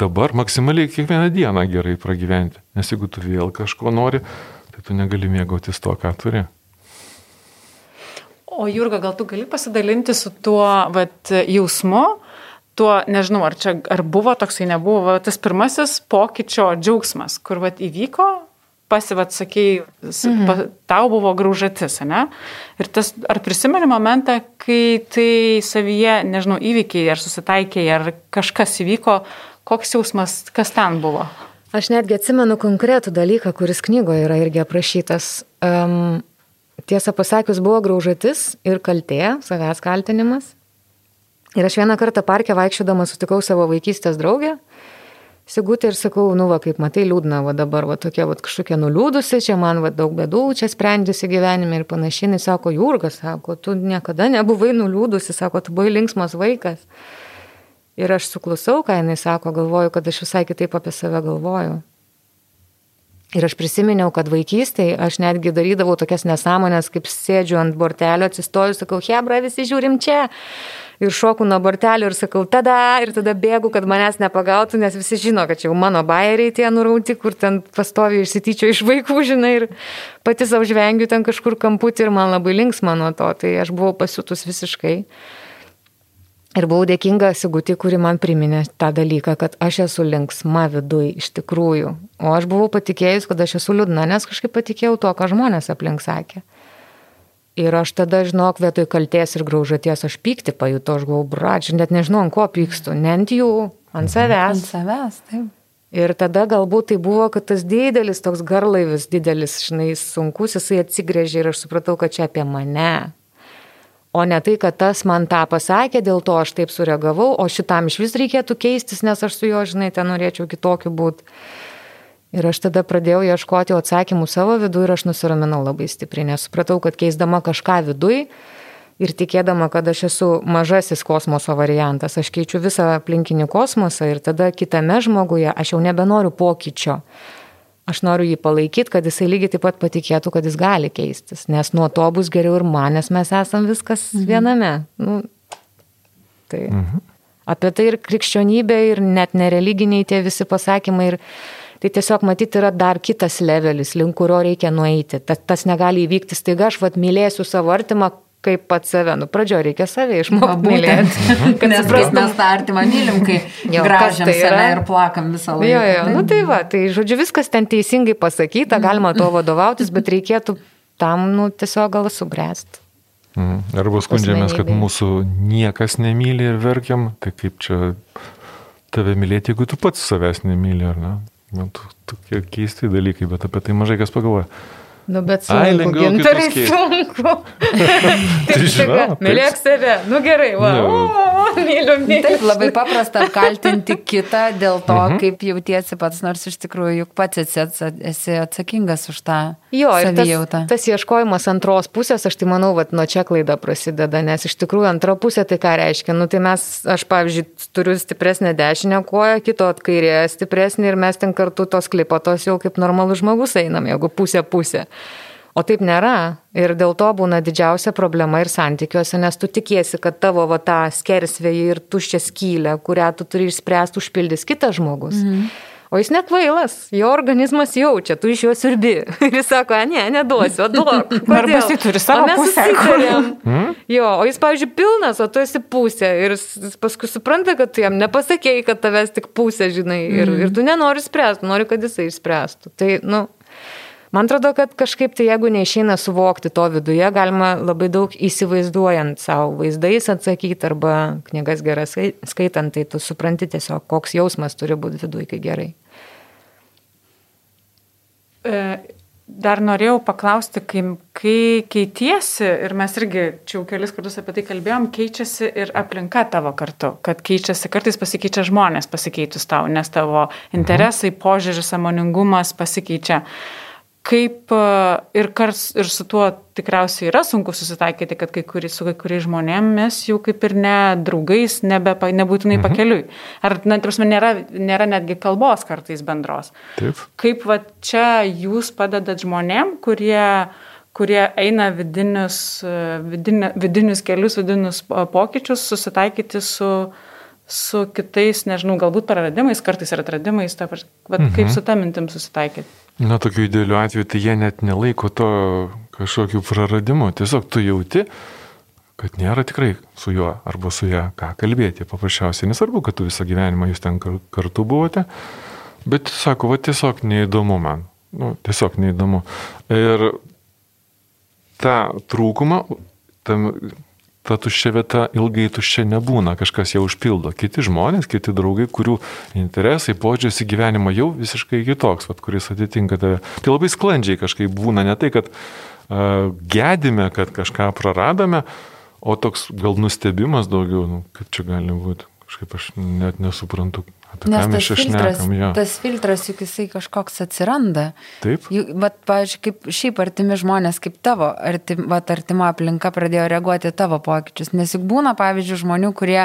dabar maksimaliai kiekvieną dieną gerai pragyventi. Nes jeigu tu vėl kažko nori, tai tu negali mėgautis to, ką turi. O Jurga, gal tu gali pasidalinti su tuo vat, jausmu, tuo, nežinau, ar čia ar buvo toksai, nebuvo, va, tas pirmasis pokyčio džiaugsmas, kur vat, įvyko, pasivat, sakėjai, mhm. pa, tau buvo graužatis, ne? Ir tas, ar prisimeni momentą, kai tai savyje, nežinau, įvykiai, ar susitaikiai, ar kažkas įvyko, koks jausmas, kas ten buvo? Aš netgi atsimenu konkretų dalyką, kuris knygoje yra irgi aprašytas. Um, tiesą pasakius, buvo graužatis ir kaltė, savęs kaltinimas. Ir aš vieną kartą parke vaikščiodama sutikau savo vaikystės draugę, Sigutė ir sakau, nu va, kaip matai, liūdna, va dabar, va tokia, va kažkokia nuliūdusi, čia man va daug bėdų, čia sprendžiasi gyvenime ir panašiai. Jis sako, Jurgas, sako, tu niekada nebuvai nuliūdusi, sako, tu buvai linksmas vaikas. Ir aš suklusau, ką jinai sako, galvoju, kad aš visai kitaip apie save galvoju. Ir aš prisiminiau, kad vaikystėje aš netgi darydavau tokias nesąmonės, kaip sėdžiu ant bortelio, atsistoju, sakau, Hebra, visi žiūrim čia. Ir šoku nuo bortelio ir sakau, tada, ir tada bėgu, kad manęs nepagautų, nes visi žino, kad čia jau mano bairiai tie nurauti, kur ten pastovi išsityčio iš vaikų, žinai, ir pati savo žvengiu ten kažkur kamputį ir man labai linksma nuo to, tai aš buvau pasiutus visiškai. Ir buvau dėkinga Sigutį, kuri man priminė tą dalyką, kad aš esu linksma viduj iš tikrųjų. O aš buvau patikėjus, kad aš esu liūdna, nes kažkaip patikėjau to, ką žmonės aplink sakė. Ir aš tada, žinok, vietoj kalties ir graužaties aš pykti pajutau, aš buvau bračiu, net nežinau, ant ko pykstu, ne ant jų, ant savęs. Ant savęs, taip. Ir tada galbūt tai buvo, kad tas didelis, toks garlaivis, didelis, žinai, sunkus, jisai atsigrėžė ir aš supratau, kad čia apie mane, O ne tai, kad tas man tą pasakė, dėl to aš taip sureagavau, o šitam iš vis reikėtų keistis, nes aš su juo, žinai, ten norėčiau kitokiu būti. Ir aš tada pradėjau ieškoti atsakymų savo viduje ir aš nusiraminau labai stipriai, nes supratau, kad keisdama kažką viduje ir tikėdama, kad aš esu mažasis kosmoso variantas, aš keičiu visą aplinkinį kosmosą ir tada kitame žmoguje aš jau nebenoriu pokyčio. Aš noriu jį palaikyti, kad jisai lygiai taip pat patikėtų, kad jis gali keistis, nes nuo to bus geriau ir man, nes mes esam viskas mhm. viename. Nu, tai mhm. apie tai ir krikščionybė, ir net nereliginiai tie visi pasakymai. Ir, tai tiesiog matyti yra dar kitas levelis, link kurio reikia nueiti. Tas, tas negali įvykti staiga, aš vad mylėsiu savo artimą, kaip pat save. Nu, pradžioje reikia save išmokti mylėti. Kad Nes suprastum, mes tą artimą mylim, kai gražiam tai save ir plakam visą laiką. Jo, jo, nu tai va, tai žodžiu, viskas ten teisingai pasakyta, galima to vadovautis, bet reikėtų tam, nu, tiesiog gal subręsti. Mhm. Arba skundžiamės, kad mūsų niekas nemyli ir verkiam, tai kaip čia tave mylėti, jeigu tu pats savęs nemyli, ar ne? Man tokie keisti dalykai, bet apie tai mažai kas pagalvoja. Nu, bet sunku, Ai, gintarai sunku. tai žinau, mylėk save. Nu gerai, va. Nu, myliu, myliu. Taip, labai paprasta apkaltinti kitą dėl to, mhm. kaip jautiesi pats, nors iš tikrųjų juk pats esi, atsakingas už tą jo, savijautą. Tas, tas ieškojimas antros pusės, aš tai manau, kad nuo čia klaida prasideda, nes iš tikrųjų antra pusė tai ką reiškia. Nu, tai mes, aš pavyzdžiui, turiu stipresnę dešinę koją, kito atkairė stipresnė ir mes ten kartu tos klipotos jau kaip normalus žmogus einam, jeigu pusė pusė. O taip nėra. Ir dėl to būna didžiausia problema ir santykiuose, nes tu tikiesi, kad tavo va, tą skersvėjį ir tuščią skylę, kurią tu turi išspręsti, užpildys kitas žmogus. Mhm. O jis nekvailas, jo organizmas jaučia, tu iš jo sirbi. Ir jis sako, ne, neduosiu, duok. Arba jis turi savo pusę. Hmm? Jo, o jis, pavyzdžiui, pilnas, o tu esi pusė. Ir paskui supranta, kad tu jam nepasakėjai, kad tavęs tik pusė, žinai. Ir, mm. ir tu nenori spręsti, nori, kad jisai išspręstų. Tai, nu, Man atrodo, kad kažkaip tai jeigu neišeina suvokti to viduje, galima labai daug įsivaizduojant savo vaizdais atsakyti arba knygas geras skaitant, tai tu supranti tiesiog, koks jausmas turi būti viduje, kai gerai. E, dar norėjau paklausti, kai, kai keitiesi, ir mes irgi čia jau kelis kartus apie tai kalbėjom, keičiasi ir aplinka tavo kartu, kad keičiasi, kartais pasikeičia žmonės pasikeitus tau, nes tavo interesai, požiūris, samoningumas pasikeičia. Uh, kaip e, ir, kars, ir su tuo tikriausiai yra sunku susitaikyti, kad kai kuri, su kai kuriais žmonėmis jau kaip ir ne draugais, nebe, nebūtinai mhm. pakeliui. Ar, na, tarsi, nėra, nėra netgi kalbos kartais bendros. Taip. Kaip va čia jūs padedat žmonėm, kurie kurie eina vidinius, e, vidinė, vidinius kelius, vidinius pokyčius, susitaikyti su, su kitais, nežinau, galbūt praradimais, kartais ir atradimais, ta, va, mhm. kaip su tą mintim susitaikyti. Na, tokiu idealiu atveju, tai jie net nelaiko to kažkokiu praradimu. Tiesiog tu jauti, kad nėra tikrai su juo arba su ją ką kalbėti. Paprasčiausiai nesvarbu, kad tu visą gyvenimą jūs ten kartu buvote, bet sako, va tiesiog neįdomu man. Nu, tiesiog neįdomu. Ir tą trūkumą, tam ta tuščia vieta ilgai tuščia nebūna, kažkas ją užpildo. Kiti žmonės, kiti draugai, kurių interesai, požiūris į gyvenimą jau visiškai kitoks, vat, kuris atitinka tave. Tai labai sklandžiai kažkaip būna, ne tai, kad uh, gedime, kad kažką praradome, o toks gal nustebimas daugiau, nu, kaip čia gali būti. Kažkaip aš net nesuprantu, Apie Nes tas filtras, šnekam, tas filtras juk jisai kažkoks atsiranda. Taip. Juk, bet, pavyzdžiui, kaip šiaip artimi žmonės, kaip tavo, artim, vat, artima aplinka pradėjo reaguoti tavo pokyčius. Nes juk būna, pavyzdžiui, žmonių, kurie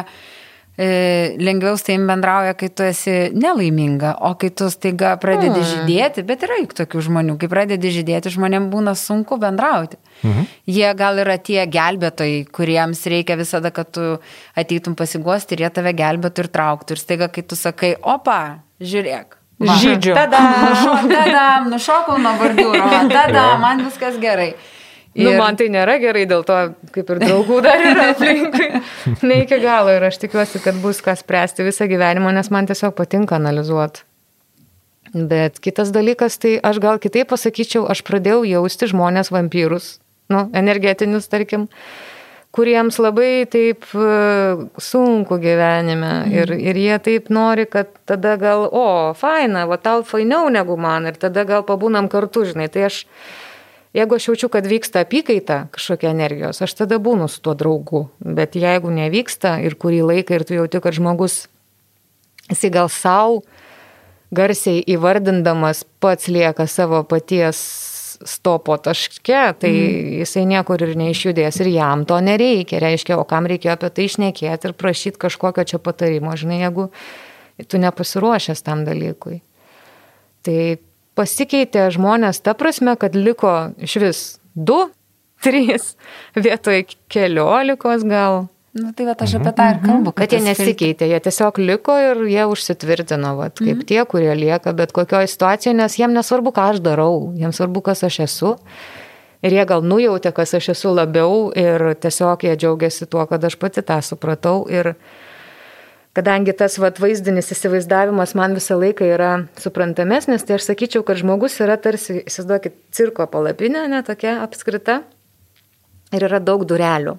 lengviau su taim bendrauja, kai tu esi nelaiminga, o kai tu staiga pradedi hmm. žydėti, bet yra juk tokių žmonių, kai pradedi žydėti, žmonėm būna sunku bendrauti. Mhm. Jie gal yra tie gelbėtojai, kuriems reikia visada, kad tu ateitum pasiguosti ir jie tave gelbėtų ir trauktų. Ir staiga, kai tu sakai, opa, žiūrėk. Va, Žydžiu. Tada, tada, nušokau nuo bordiūro, tada, man viskas gerai. Nu, ir... Nu, man tai nėra gerai, dėl to kaip ir draugų dar yra aplinkui. ne iki galo ir aš tikiuosi, kad bus ką spręsti visą gyvenimą, nes man tiesiog patinka analizuoti. Bet kitas dalykas, tai aš gal kitaip pasakyčiau, aš pradėjau jausti žmonės vampyrus, nu, energetinius, tarkim, kuriems labai taip e, sunku gyvenime mm. ir, ir jie taip nori, kad tada gal, o, faina, va tau fainiau negu man ir tada gal pabūnam kartu, žinai, tai aš Jeigu aš jaučiu, kad vyksta apykaita kažkokia energijos, aš tada būnu su tuo draugu. Bet jeigu nevyksta ir kurį laiką ir tu jauti, kad žmogus, jisai gal savo garsiai įvardindamas pats lieka savo paties stopo taške, tai mm. jisai niekur ir neišjudės ir jam to nereikia. Reiškia, o kam reikėjo apie tai išnekėti ir prašyti kažkokio čia patarimo, žinai, jeigu tu nepasiruošęs tam dalykui. Tai pasikeitė žmonės ta prasme, kad liko iš vis du, trys vietoj keliolikos gal. Nu, tai va, aš apie tą ir mhm. kalbu. Kad, kad jie nesikeitė, jie tiesiog liko ir jie užsitvirtino, va, kaip mm -hmm. tie, kurie lieka, bet kokioje situacijoje, nes jiems nesvarbu, ką aš darau, jiems svarbu, kas aš esu. Ir jie gal nujautė, kas aš esu labiau ir tiesiog jie džiaugiasi tuo, kad aš pati tą supratau. Ir, kadangi tas vat, vaizdinis įsivaizdavimas man visą laiką yra suprantamesnis, tai aš sakyčiau, kad žmogus yra tarsi, įsivaizduokit, cirko palapinė, netokia apskrita, ir yra daug durelių.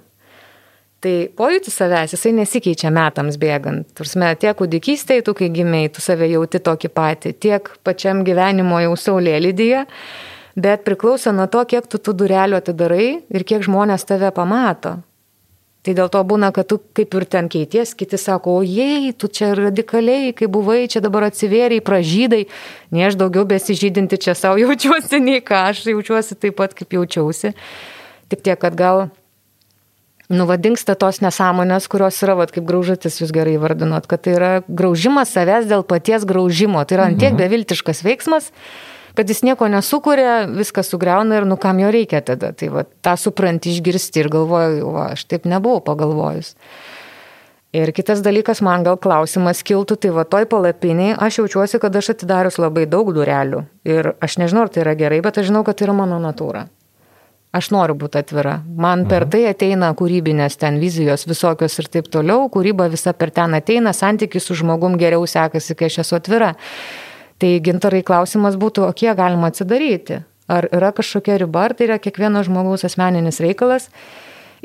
Tai pojūtis savęs, jisai nesikeičia metams bėgant. Tursime, tiek kūdikystėje, tu kai gimiai, tu save jauti tokį patį, tiek pačiam gyvenimo jau saulėlydyje, bet priklauso nuo to, kiek tu tų durelių atidarai ir kiek žmonės tave pamato. Tai dėl to būna, kad tu kaip ir ten keities, kiti sako, o jei, tu čia radikaliai, kai buvai, čia dabar atsivėriai, pražydai, ne aš daugiau besižydinti čia savo jaučiuosi, nei ką aš jaučiuosi taip pat, kaip jaučiausi. Tik tiek, kad gal nuvadinksta tos nesąmonės, kurios yra, vat, kaip graužatis jūs gerai vardinot, kad tai yra graužimas savęs dėl paties graužimo. Tai yra antiek mhm. beviltiškas veiksmas, kad jis nieko nesukuria, viską sugriauna ir nu kam jo reikia tada. Tai va, tą supranti išgirsti ir galvoju, va, aš taip nebuvau pagalvojus. Ir kitas dalykas, man gal klausimas kiltų, tai va toj palapiniai aš jaučiuosi, kad aš atidarius labai daug durelių. Ir aš nežinau, ar tai yra gerai, bet aš žinau, kad tai yra mano natūra. Aš noriu būti atvira. Man per mhm. tai ateina kūrybinės ten vizijos visokios ir taip toliau, kūryba visa per ten ateina, santykis su žmogum geriau sekasi, kai aš esu atvira. Tai gintarai klausimas būtų, o kiek galima atsidaryti? Ar yra kažkokia riba, ar tai yra kiekvieno žmogaus asmeninis reikalas?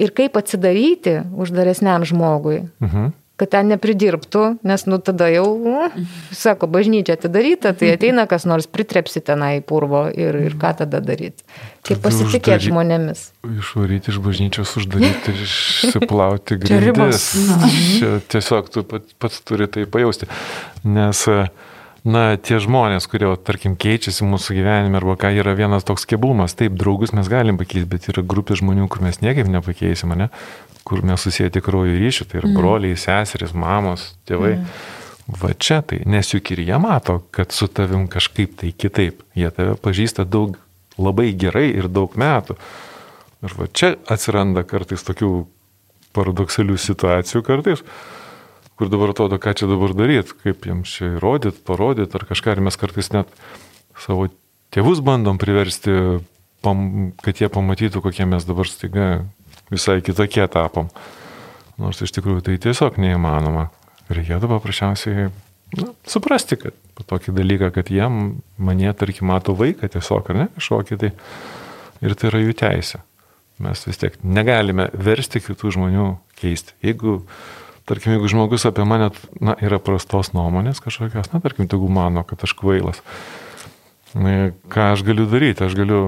Ir kaip atsidaryti uždaresniam žmogui? Mhm kad ten nepridirbtų, nes nu tada jau, nu, sako, bažnyčia atidaryta, tai ateina kas nors pritrepsi tenai purvo ir, ir ką tada daryti. Kaip pasitikėti žmonėmis. Išvaryti iš bažnyčios, uždaryti ir išsiplauti grindis. Tiesiog tu pats, pats turi tai pajausti. Nes uh, na, tie žmonės, kurie, tarkim, keičiasi mūsų gyvenime arba ką yra vienas toks keblumas. Taip, draugus mes galim pakeisti, bet yra grupė žmonių, kur mes niekaip nepakeisim, ne? kur mes susiję tikrųjų ryšių, tai yra mm. broliai, seserys, mamos, tėvai. Mm. Va čia tai, nes juk ir jie mato, kad su tavim kažkaip tai kitaip. Jie tave pažįsta daug labai gerai ir daug metų. Ir va čia atsiranda kartais tokių paradoksalių situacijų kartais kur dabar atrodo, ką čia dabar daryti, kaip jiems čia įrodyti, parodyti ar kažką. Ir mes kartais net savo tėvus bandom priversti, kad jie pamatytų, kokie mes dabar staiga visai kitokie tapom. Nors iš tikrųjų tai tiesiog neįmanoma. Reikėtų paprasčiausiai nu, suprasti, kad tokį dalyką, kad jie mane, tarkim, mato vaiką tiesiog, ar ne, kažkokį tai. Ir tai yra jų teisė. Mes vis tiek negalime versti kitų žmonių keisti. Jeigu tarkim, jeigu žmogus apie mane na, yra prastos nuomonės kažkokios, na, tarkim, tegu mano, kad aš kvailas. Na, ką aš galiu daryti? Aš galiu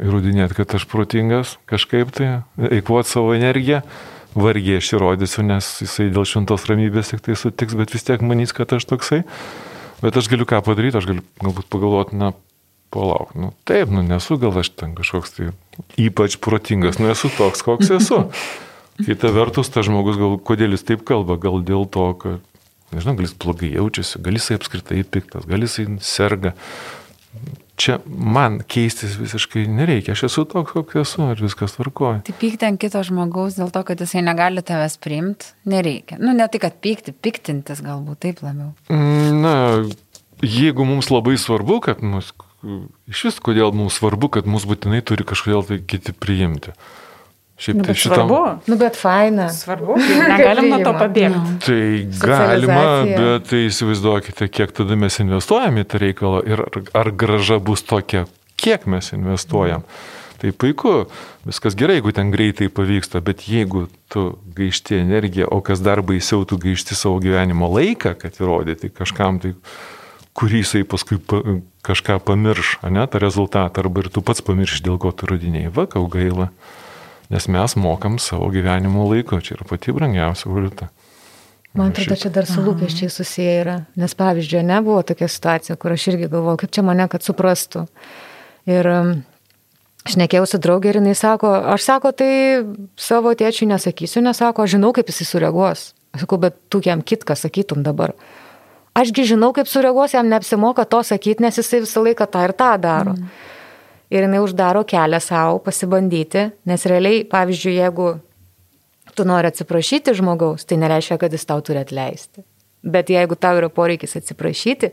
įrodinėti, kad aš protingas kažkaip tai, eikvoti savo energiją, vargiai aš įrodysiu, nes jisai dėl šventos ramybės tik tai sutiks, bet vis tiek manys, kad aš toksai. Bet aš galiu ką padaryti, aš galiu galbūt pagalvoti, na, palauk, nu taip, nu nesu gal aš ten kažkoks tai ypač protingas, nu esu toks, koks esu. Kita vertus, tas žmogus, gal, kodėl jis taip kalba, gal dėl to, kad, nežinau, gal jis blogai jaučiasi, gal jisai apskritai piktas, gal jisai serga. Čia man keistis visiškai nereikia, aš esu toks, koks esu, ir viskas tvarkoja. Tai pykti ant kito žmogaus dėl to, kad jisai negali tavęs priimti, nereikia. Nu, ne tai, kad pykti, piktintis galbūt taip labiau. Mm, na, jeigu mums labai svarbu, kad mus, iš vis kodėl mums svarbu, kad mus būtinai turi kažkodėl tai kiti priimti. Šiaip nu, tai šitam... Svarbu. Nu, bet faina. Svarbu. Negalim nuo to pabėgti. Nu. Tai galima, bet tai įsivaizduokite, kiek tada mes investuojame į tą reikalą ir ar graža bus tokia, kiek mes investuojam. Tai puiku, viskas gerai, jeigu ten greitai pavyksta, bet jeigu tu gaišti energiją, o kas dar baisiau, tu gaišti savo gyvenimo laiką, kad įrodyti kažkam, tai kurį jisai paskui pa, kažką pamirš, ne, tą rezultatą, arba ir tu pats pamirš, dėl ko tu rodinėjai, va, kau gaila nes mes mokam savo gyvenimo laiko, čia yra pati brangiausia valiuta. Man atrodo, čia dar su lūkesčiai susiję yra, nes pavyzdžiui, nebuvo tokia situacija, kur aš irgi galvoju, kaip čia mane, kad suprastų. Ir um, aš nekėjau su draugė ir jinai sako, aš sako, tai savo tėčiui nesakysiu, nesako, aš žinau, kaip jisai sureaguos. Aš sakau, bet tu jam kitką sakytum dabar. Ašgi žinau, kaip sureaguos, jam neapsimoka to sakyti, nes jisai visą laiką tą ir tą daro. Mm ir jinai uždaro kelią savo pasibandyti, nes realiai, pavyzdžiui, jeigu tu nori atsiprašyti žmogaus, tai nereiškia, kad jis tau turi atleisti. Bet jeigu tau yra poreikis atsiprašyti,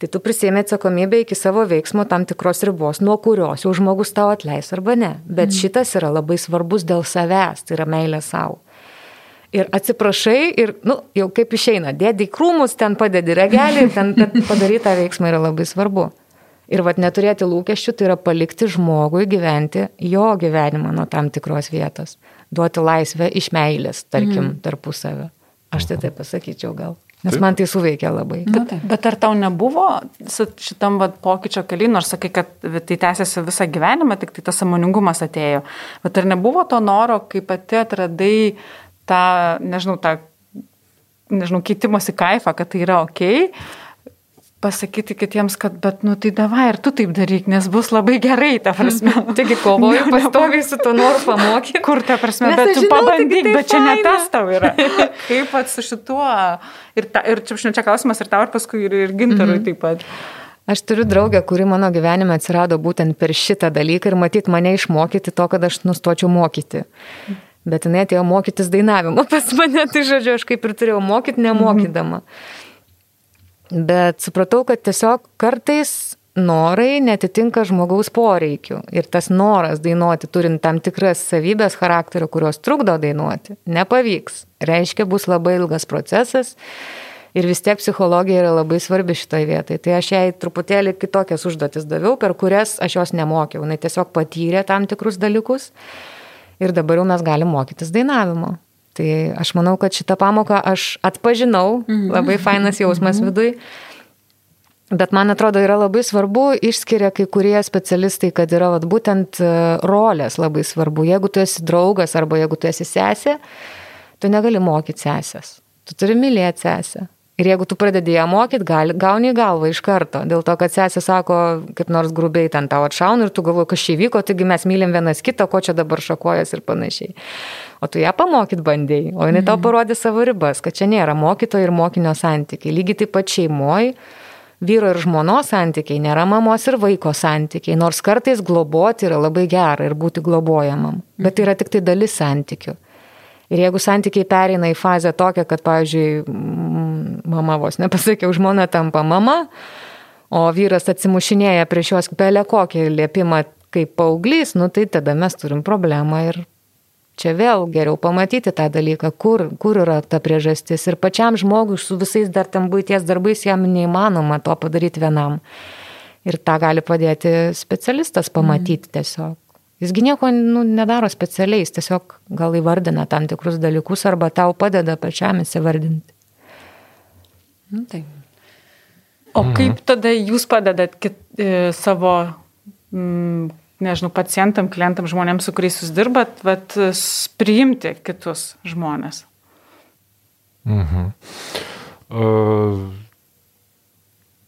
tai tu prisėmė atsakomybę iki savo veiksmo tam tikros ribos, nuo kurios jau žmogus tau atleis arba ne. Bet mm. šitas yra labai svarbus dėl savęs, tai yra meilė savo. Ir atsiprašai ir, nu, jau kaip išeina, dėdi krūmus, ten padedi regelį, ten padarytą veiksmą yra labai svarbu. Ir vad neturėti lūkesčių tai yra palikti žmogui gyventi jo gyvenimą nuo tam tikros vietos. Duoti laisvę iš meilės, tarkim, mm. tarpusavio. Aš tai taip pasakyčiau gal. Nes taip. man tai suveikia labai. Bet, bet ar tau nebuvo šitam vat, pokyčio keliui, nors sakai, kad tai tęsiasi visą gyvenimą, tik tai tas samoningumas atėjo. Bet ar nebuvo to noro, kai pati atradai tą, nežinau, tą, nežinau, keitimosi kaifą, kad tai yra ok, pasakyti kitiems, kad, bet, nu tai davai ir tu taip daryk, nes bus labai gerai, ta prasme. Taigi kovoju pastoviai su to noru pamokyti. Kur ta prasme, Nes bet tu žinau, pabandyk, tai bet čia ne faina. tas tau yra. Kaip pat su šituo. Ir, ta, ir čia, čia klausimas ir tau, ir paskui ir, ir gintarui Mhm. taip pat. Aš turiu draugę, kuri mano gyvenime atsirado būtent per šitą dalyką ir matyt mane išmokyti to, kad aš nustočiau mokyti. Bet jinai atėjo mokytis dainavimo pas mane, tai žodžiu, aš kaip ir turėjau mokyti, nemokydama. Bet supratau, kad tiesiog kartais norai netitinka žmogaus poreikių. Ir tas noras dainuoti, turint tam tikras savybės charakterio, kurios trukdo dainuoti, nepavyks. Reiškia, bus labai ilgas procesas. Ir vis tiek psichologija yra labai svarbi šitoje vietoje. Tai aš jai truputėlį kitokias užduotis daviau, per kurias aš jos nemokiau. Jis tiesiog patyrė tam tikrus dalykus. Ir dabar jau mes galim mokytis dainavimo. Tai aš manau, kad šitą pamoką aš atpažinau, labai fainas jausmas viduj. Bet man atrodo, yra labai svarbu, išskiria kai kurie specialistai, kad yra vat, būtent e, rolės labai svarbu. Jeigu tu esi draugas arba jeigu tu esi sesė, tu negali mokyti sesės. Tu turi mylėti sesę. Ir jeigu tu pradedi ją mokyti, gauni į galvą iš karto. Dėl to, kad sesė sako, kaip nors grubiai ten tau atšauna ir tu galvoji, kas čia vyko, taigi mes mylim vienas kitą, ko čia dabar šakojas ir panašiai. O tu ją pamokyt bandėjai, o jinai tau parodė savo ribas, kad čia nėra mokytojo ir mokinio santykiai. Lygiai taip pat šeimoje vyro ir žmonos santykiai, nėra mamos ir vaiko santykiai, nors kartais globoti yra labai gera ir būti globojamam, bet tai yra tik tai dalis santykių. Ir jeigu santykiai pereina į fazę tokią, kad, pavyzdžiui, mm, mama vos nepasakiau, žmona tampa mama, o vyras atsimušinėja prieš juos belė kokį liepimą kaip paauglys, nu tai tada mes turim problemą ir čia vėl geriau pamatyti tą dalyką, kur, kur yra ta priežastis. Ir pačiam žmogui su visais dar tam būties darbais jam neįmanoma to padaryti vienam. Ir tą gali padėti specialistas pamatyti tiesiog. Jisgi nieko nu, nedaro specialiai, jis tiesiog gal įvardina tam tikrus dalykus arba tau padeda pačiam įsivardinti. Nu, tai. O kaip tada jūs padedat kit, e, savo, mm, nežinau, pacientam, klientam, žmonėms, su kuriais jūs dirbat, vat, s- priimti kitus žmonės? Mhm. Uh,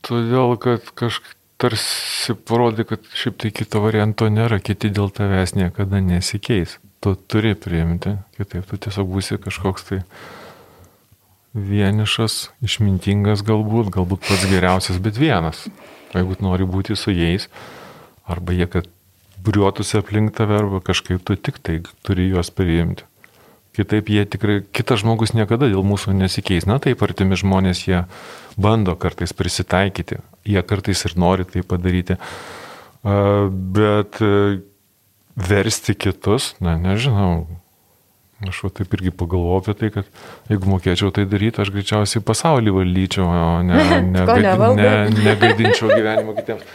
todėl, kad kažkaip tarsi parodė, kad šiaip tai kito varianto nėra, kiti dėl tavęs niekada nesikeis. Tu turi priimti, kitaip tu tiesiog būsi kažkoks tai vienišas, išmintingas galbūt, galbūt pats geriausias, bet vienas. Jeigu nori būti su jais, arba jie, kad briuotųsi aplink tave, arba kažkaip tu tik tai turi juos priimti. Kitaip jie tikrai, kitas žmogus niekada dėl mūsų nesikeis. Na taip, artimi žmonės jie bando kartais prisitaikyti, jie kartais ir nori tai padaryti. Bet e, versti kitus, na nežinau. Aš va taip irgi pagalvoju apie tai, kad jeigu mokėčiau tai daryti, aš greičiausiai pasaulį valdyčiau, o ne, ne, ne, negadinčiau gyvenimo kitiems.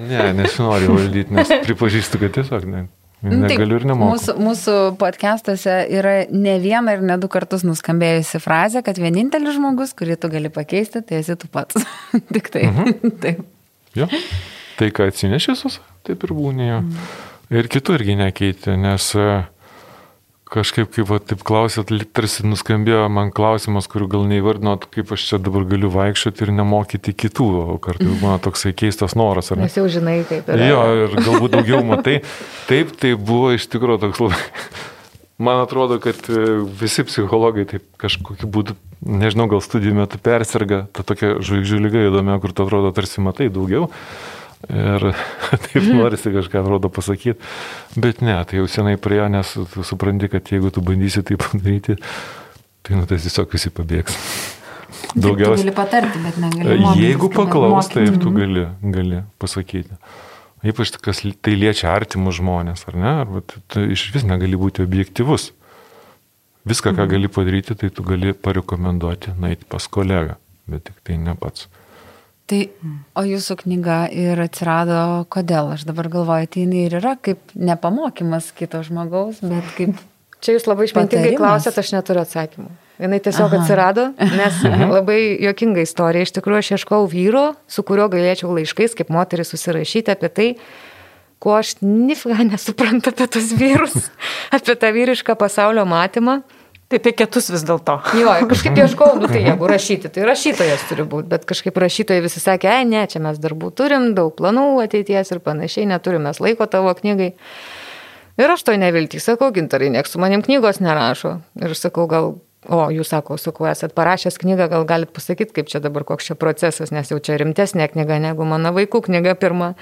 Ne, nesinori valdyti, nes pripažįstu, kad tiesiog ne, negaliu ir nemoku. Mūsų, mūsų podcastuose yra ne vieną ir ne du kartus nuskambėjusi frazė, kad vienintelis žmogus, kurį tu gali pakeisti, tai esi tu pats. Tik tai. Mhm. taip. Jo. Tai, ką atsinešė sus, taip ir būnė jo. Ir kitų irgi nekeitė, nes e, kažkaip, kaip va, taip klausėt, tarsi nuskambėjo man klausimas, kurių gal neįvardinot, kaip aš čia dabar galiu vaikščioti ir nemokyti kitų, o kartais būna toksai keistas noras, ar ne? Nes jau žinai, kaip yra. Jo, ir galbūt daugiau matai. Taip, tai buvo iš tikrųjų toks labai. Man atrodo, kad e, visi psichologai taip kažkokiu būdu, nežinau, gal studijų metu persirga, ta tokia žvaigždžių lyga įdomia, kur tu atrodo tarsi matai daugiau. Ir taip norisi kažką atrodo pasakyti. Bet ne, tai jau senai praėjo, nes tu supranti, kad jeigu tu bandysi tai padaryti, tai nu tai tiesiog visi pabėgs. Daugiausiai. gali patarti, bet negali. mokytis, Jeigu paklaus, taip tu gali, gali pasakyti. Ypač kas tai liečia artimus žmonės, ar ne? Arba tu, iš vis negali būti objektivus. Viską, ką gali padaryti, tai tu gali parekomenduoti, nueiti pas kolegą, bet tik tai ne pats. Tai, o jūsų knyga ir atsirado, kodėl? Aš dabar galvoju, tai jinai ir yra kaip nepamokymas kito žmogaus, bet kaip... Čia jūs labai išmintingai klausėt, aš neturiu atsakymų. Jis tiesiog Aha. Atsirado, nes labai jokinga istorija. Iš tikrųjų, aš ieškau vyro, su kuriuo galėčiau laiškais, kaip moteris, susirašyti apie tai, ko aš nifga nesuprantu apie tos vyrus, apie tą vyrišką pasaulio matymą. Tai apie kietus vis dėlto. Jo, kažkaip ieškau, nu tai jeigu rašyti, tai rašytojas turi būti, bet kažkaip rašytojai visi sakė, ai ne, čia mes darbų turim, daug planų ateities ir panašiai, neturime laiko tavo knygai. Ir aš to nevilti, sakau, gintarai, nieks su manim knygos nerašo. Ir sakau, gal, o jūs sako, sakau, esat parašęs knygą, gal galit pasakyti, kaip čia dabar koks čia procesas, nes jau čia rimtesnė knyga negu mano vaikų knyga pirma.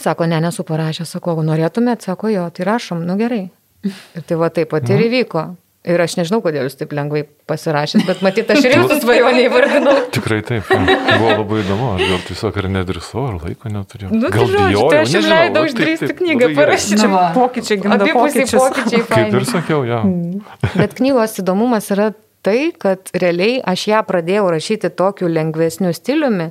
Sako, ne, nesu parašęs, sakau, norėtumėt, sako, jo, tai rašom, nu gerai. Ir tai va taip pat ir įvyko. Ir aš nežinau, kodėl jūs taip lengvai pasirašėt, bet matyt, aš ir jūsų svajonį įvardinau. Tikrai taip. Buvo labai įdomu, aš gal tiesiog ir nedrįsau, ar laiko neturėjau. Nu, tai gal žodžiu, bijojau, tai aš jums nežinau, leidau va, taip, išdrįsti knygą parašyti. Nu va. pokyčiai gimdo pokyčius. pokyčiai. Kaip ir sakiau, ja. Bet knygos įdomumas yra tai, kad realiai aš ją pradėjau rašyti tokiu lengvesniu stiliumi,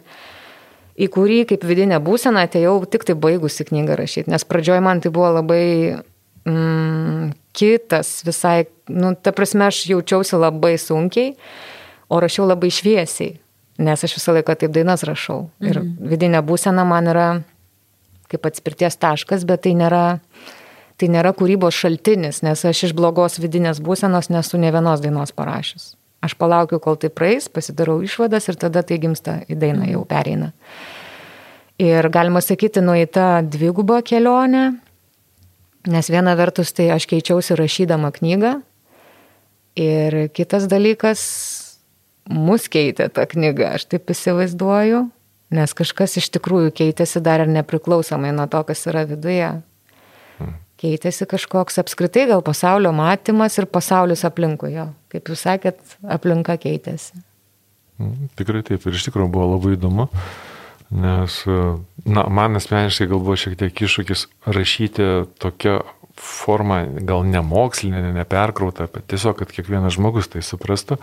į kurį kaip vidinę būseną atėjau tik tai baigusi knygą rašyti. Nes pradžioje man tai buvo labai mm, kitas visai, nu, ta prasme, aš jaučiausi labai sunkiai, o rašiau labai šviesiai, nes aš visą laiką taip dainas rašau. Ir vidinė būsena man yra kaip atspirties taškas, bet tai nėra, tai nėra kūrybos šaltinis, nes aš iš blogos vidinės būsenos nesu ne vienos dainos parašęs. Aš palaukiu, kol tai praeis, pasidarau išvadas ir tada tai gimsta į dainą, jau pereina. Ir galima sakyti, nueita dvigubą kelionę, nes viena vertus tai aš keičiausi rašydama knygą ir kitas dalykas, mus keitė ta knyga, aš taip įsivaizduoju, nes kažkas iš tikrųjų keitėsi dar ir nepriklausomai nuo to, kas yra viduje. Keitėsi kažkoks apskritai gal pasaulio matymas ir pasaulis aplinkui jo. Kaip jūs sakėt, aplinka keitėsi. Mm, Tikrai taip ir iš tikrųjų buvo labai įdomu, nes na, man asmeniškai gal buvo šiek tiek iššūkis rašyti tokią formą, gal ne mokslinė, neperkrauta, bet tiesiog, kad kiekvienas žmogus tai suprastų.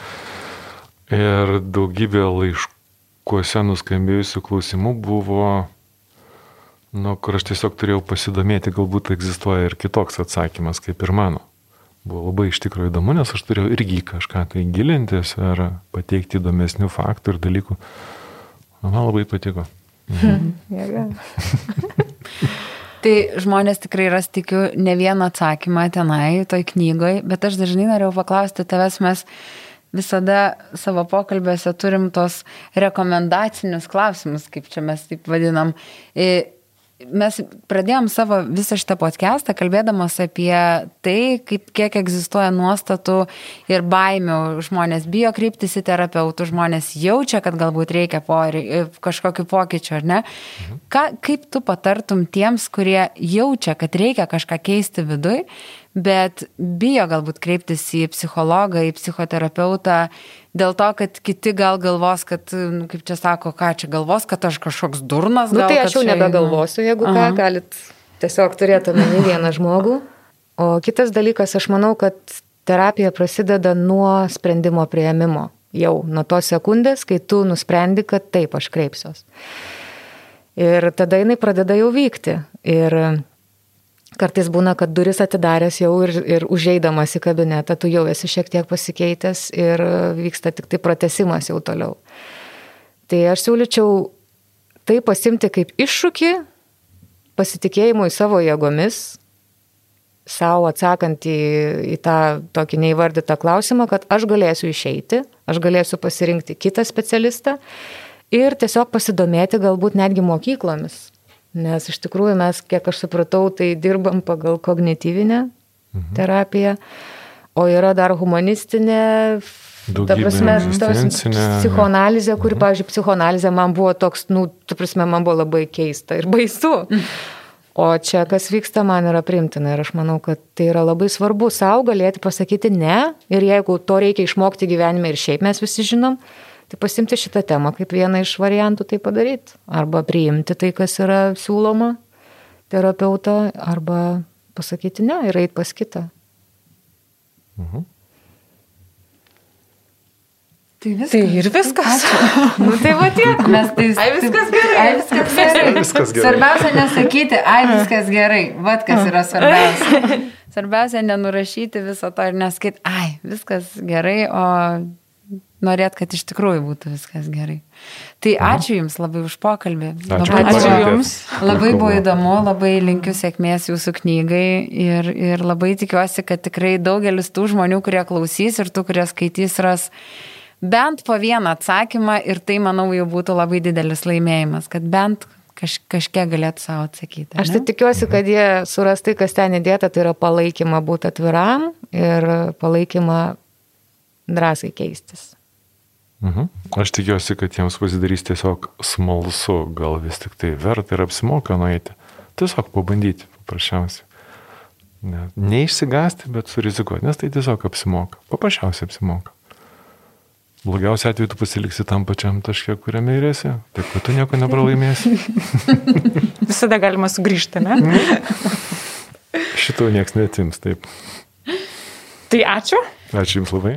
Ir daugybė laiškuose nuskambėjusių klausimų buvo, nu, kur aš tiesiog turėjau pasidomėti, galbūt egzistuoja ir kitoks atsakymas, kaip ir mano. Buvo labai iš tikrųjų įdomu, nes aš turėjau irgi kažką tai gilintis ar pateikti įdomesnių faktų ir dalykų. Man labai patiko. Tai žmonės tikrai ras, tikiu, ne vieną atsakymą tenai, toj knygoj, bet aš dažnai norėjau paklausti tavęs, mes visada savo pokalbėse turim tos rekomendacinius klausimus, kaip čia mes taip vadinam. E, Mes pradėjom savo visą šitą podcastą kalbėdamas apie tai, kaip, kiek egzistuoja nuostatų ir baimių. Žmonės bijo kreiptis į terapeutų, žmonės jaučia, kad galbūt reikia porei, kažkokiu pokyčiu, ar ne? Ką, kaip tu patartum tiems, kurie jaučia, kad reikia kažką keisti viduj, bet bijo galbūt kreiptis į psichologą, į psichoterapeutą dėl to, kad kiti gal galvos, kad, nu, kaip čia sako, ką čia galvos, kad aš kažkoks durnas. Nu, gal, tai aš jau nebegalvosiu, jeigu ką, Aha. galit tiesiog turėti omeny vieną žmogų. O kitas dalykas, aš manau, kad terapija prasideda nuo sprendimo prieimimo. Jau nuo tos sekundės, kai tu nusprendi, kad taip, aš kreipsiuos. Ir tada jinai pradeda jau vykti. Ir kartais būna, kad duris atidaręs jau ir, ir užeidamas į kabinetą, tu jau esi šiek tiek pasikeitęs ir vyksta tik tai pratesimas jau toliau. Tai aš siūlyčiau tai pasimti kaip iššūkį pasitikėjimui savo jėgomis, savo atsakant į, į tą tokį neįvardytą klausimą, kad aš galėsiu išeiti, aš galėsiu pasirinkti kitą specialistą ir tiesiog pasidomėti galbūt netgi mokyklomis. Nes iš tikrųjų mes, kiek aš supratau, tai dirbam pagal kognityvinę mhm. terapiją, o yra dar humanistinė, ta Daugybė prasme, tos egzistencinė. psichoanalizė, kuri, pavyzdžiui, psichoanalizė man buvo toks, nu, tu prasme, man buvo labai keista ir baisu. O čia, kas vyksta, man yra primtina ir aš manau, kad tai yra labai svarbu savo galėti pasakyti ne ir jeigu to reikia išmokti gyvenime ir šiaip mes visi žinom, tai pasimti šitą temą kaip vieną iš variantų tai padaryti. Arba priimti tai, kas yra siūloma terapeuto, arba pasakyti ne ir eiti pas kitą. Tai viskas. Tai ir viskas. Nu, tai va tiek. Mes tai... Ai, viskas gerai. Ai, viskas gerai. Viskas gerai. Svarbiausia nesakyti, ai, viskas gerai. Vat kas yra svarbiausia. Svarbiausia nenurašyti viso to ir nesakyti, ai, viskas gerai, o norėt, kad iš tikrųjų būtų viskas gerai. Tai ačiū Jums labai už pokalbį. Ačiū, Labai, Ačiū. Jums. labai buvo įdomu, labai linkiu sėkmės Jūsų knygai ir, ir labai tikiuosi, kad tikrai daugelis tų žmonių, kurie klausys ir tų, kurie skaitys, ras bent po vieną atsakymą ir tai, manau, jau būtų labai didelis laimėjimas, kad bent kaž, kažkiek galėtų savo atsakyti. Aš ane? tai tikiuosi, kad jie suras tai, kas ten įdėta, tai yra palaikymą būti atviram ir palaikymą drąsiai keistis. Mhm. Aš tikiuosi, kad jiems pasidarys tiesiog smalsu, gal vis tik tai verta ir apsimoka nueiti. Tiesiog pabandyti, paprasčiausiai. Ne, neišsigasti, bet surizikuoti, nes tai tiesiog apsimoka. Paprasčiausiai apsimoka. Blogiausia atveju tu pasiliksi tam pačiam taške, kuriame ir esi. Taip, kad tu nieko nepralaimėsi. Visada galima sugrįžti, ne? Šito nieks netims, taip. Tai ačiū. Ačiū Jums labai.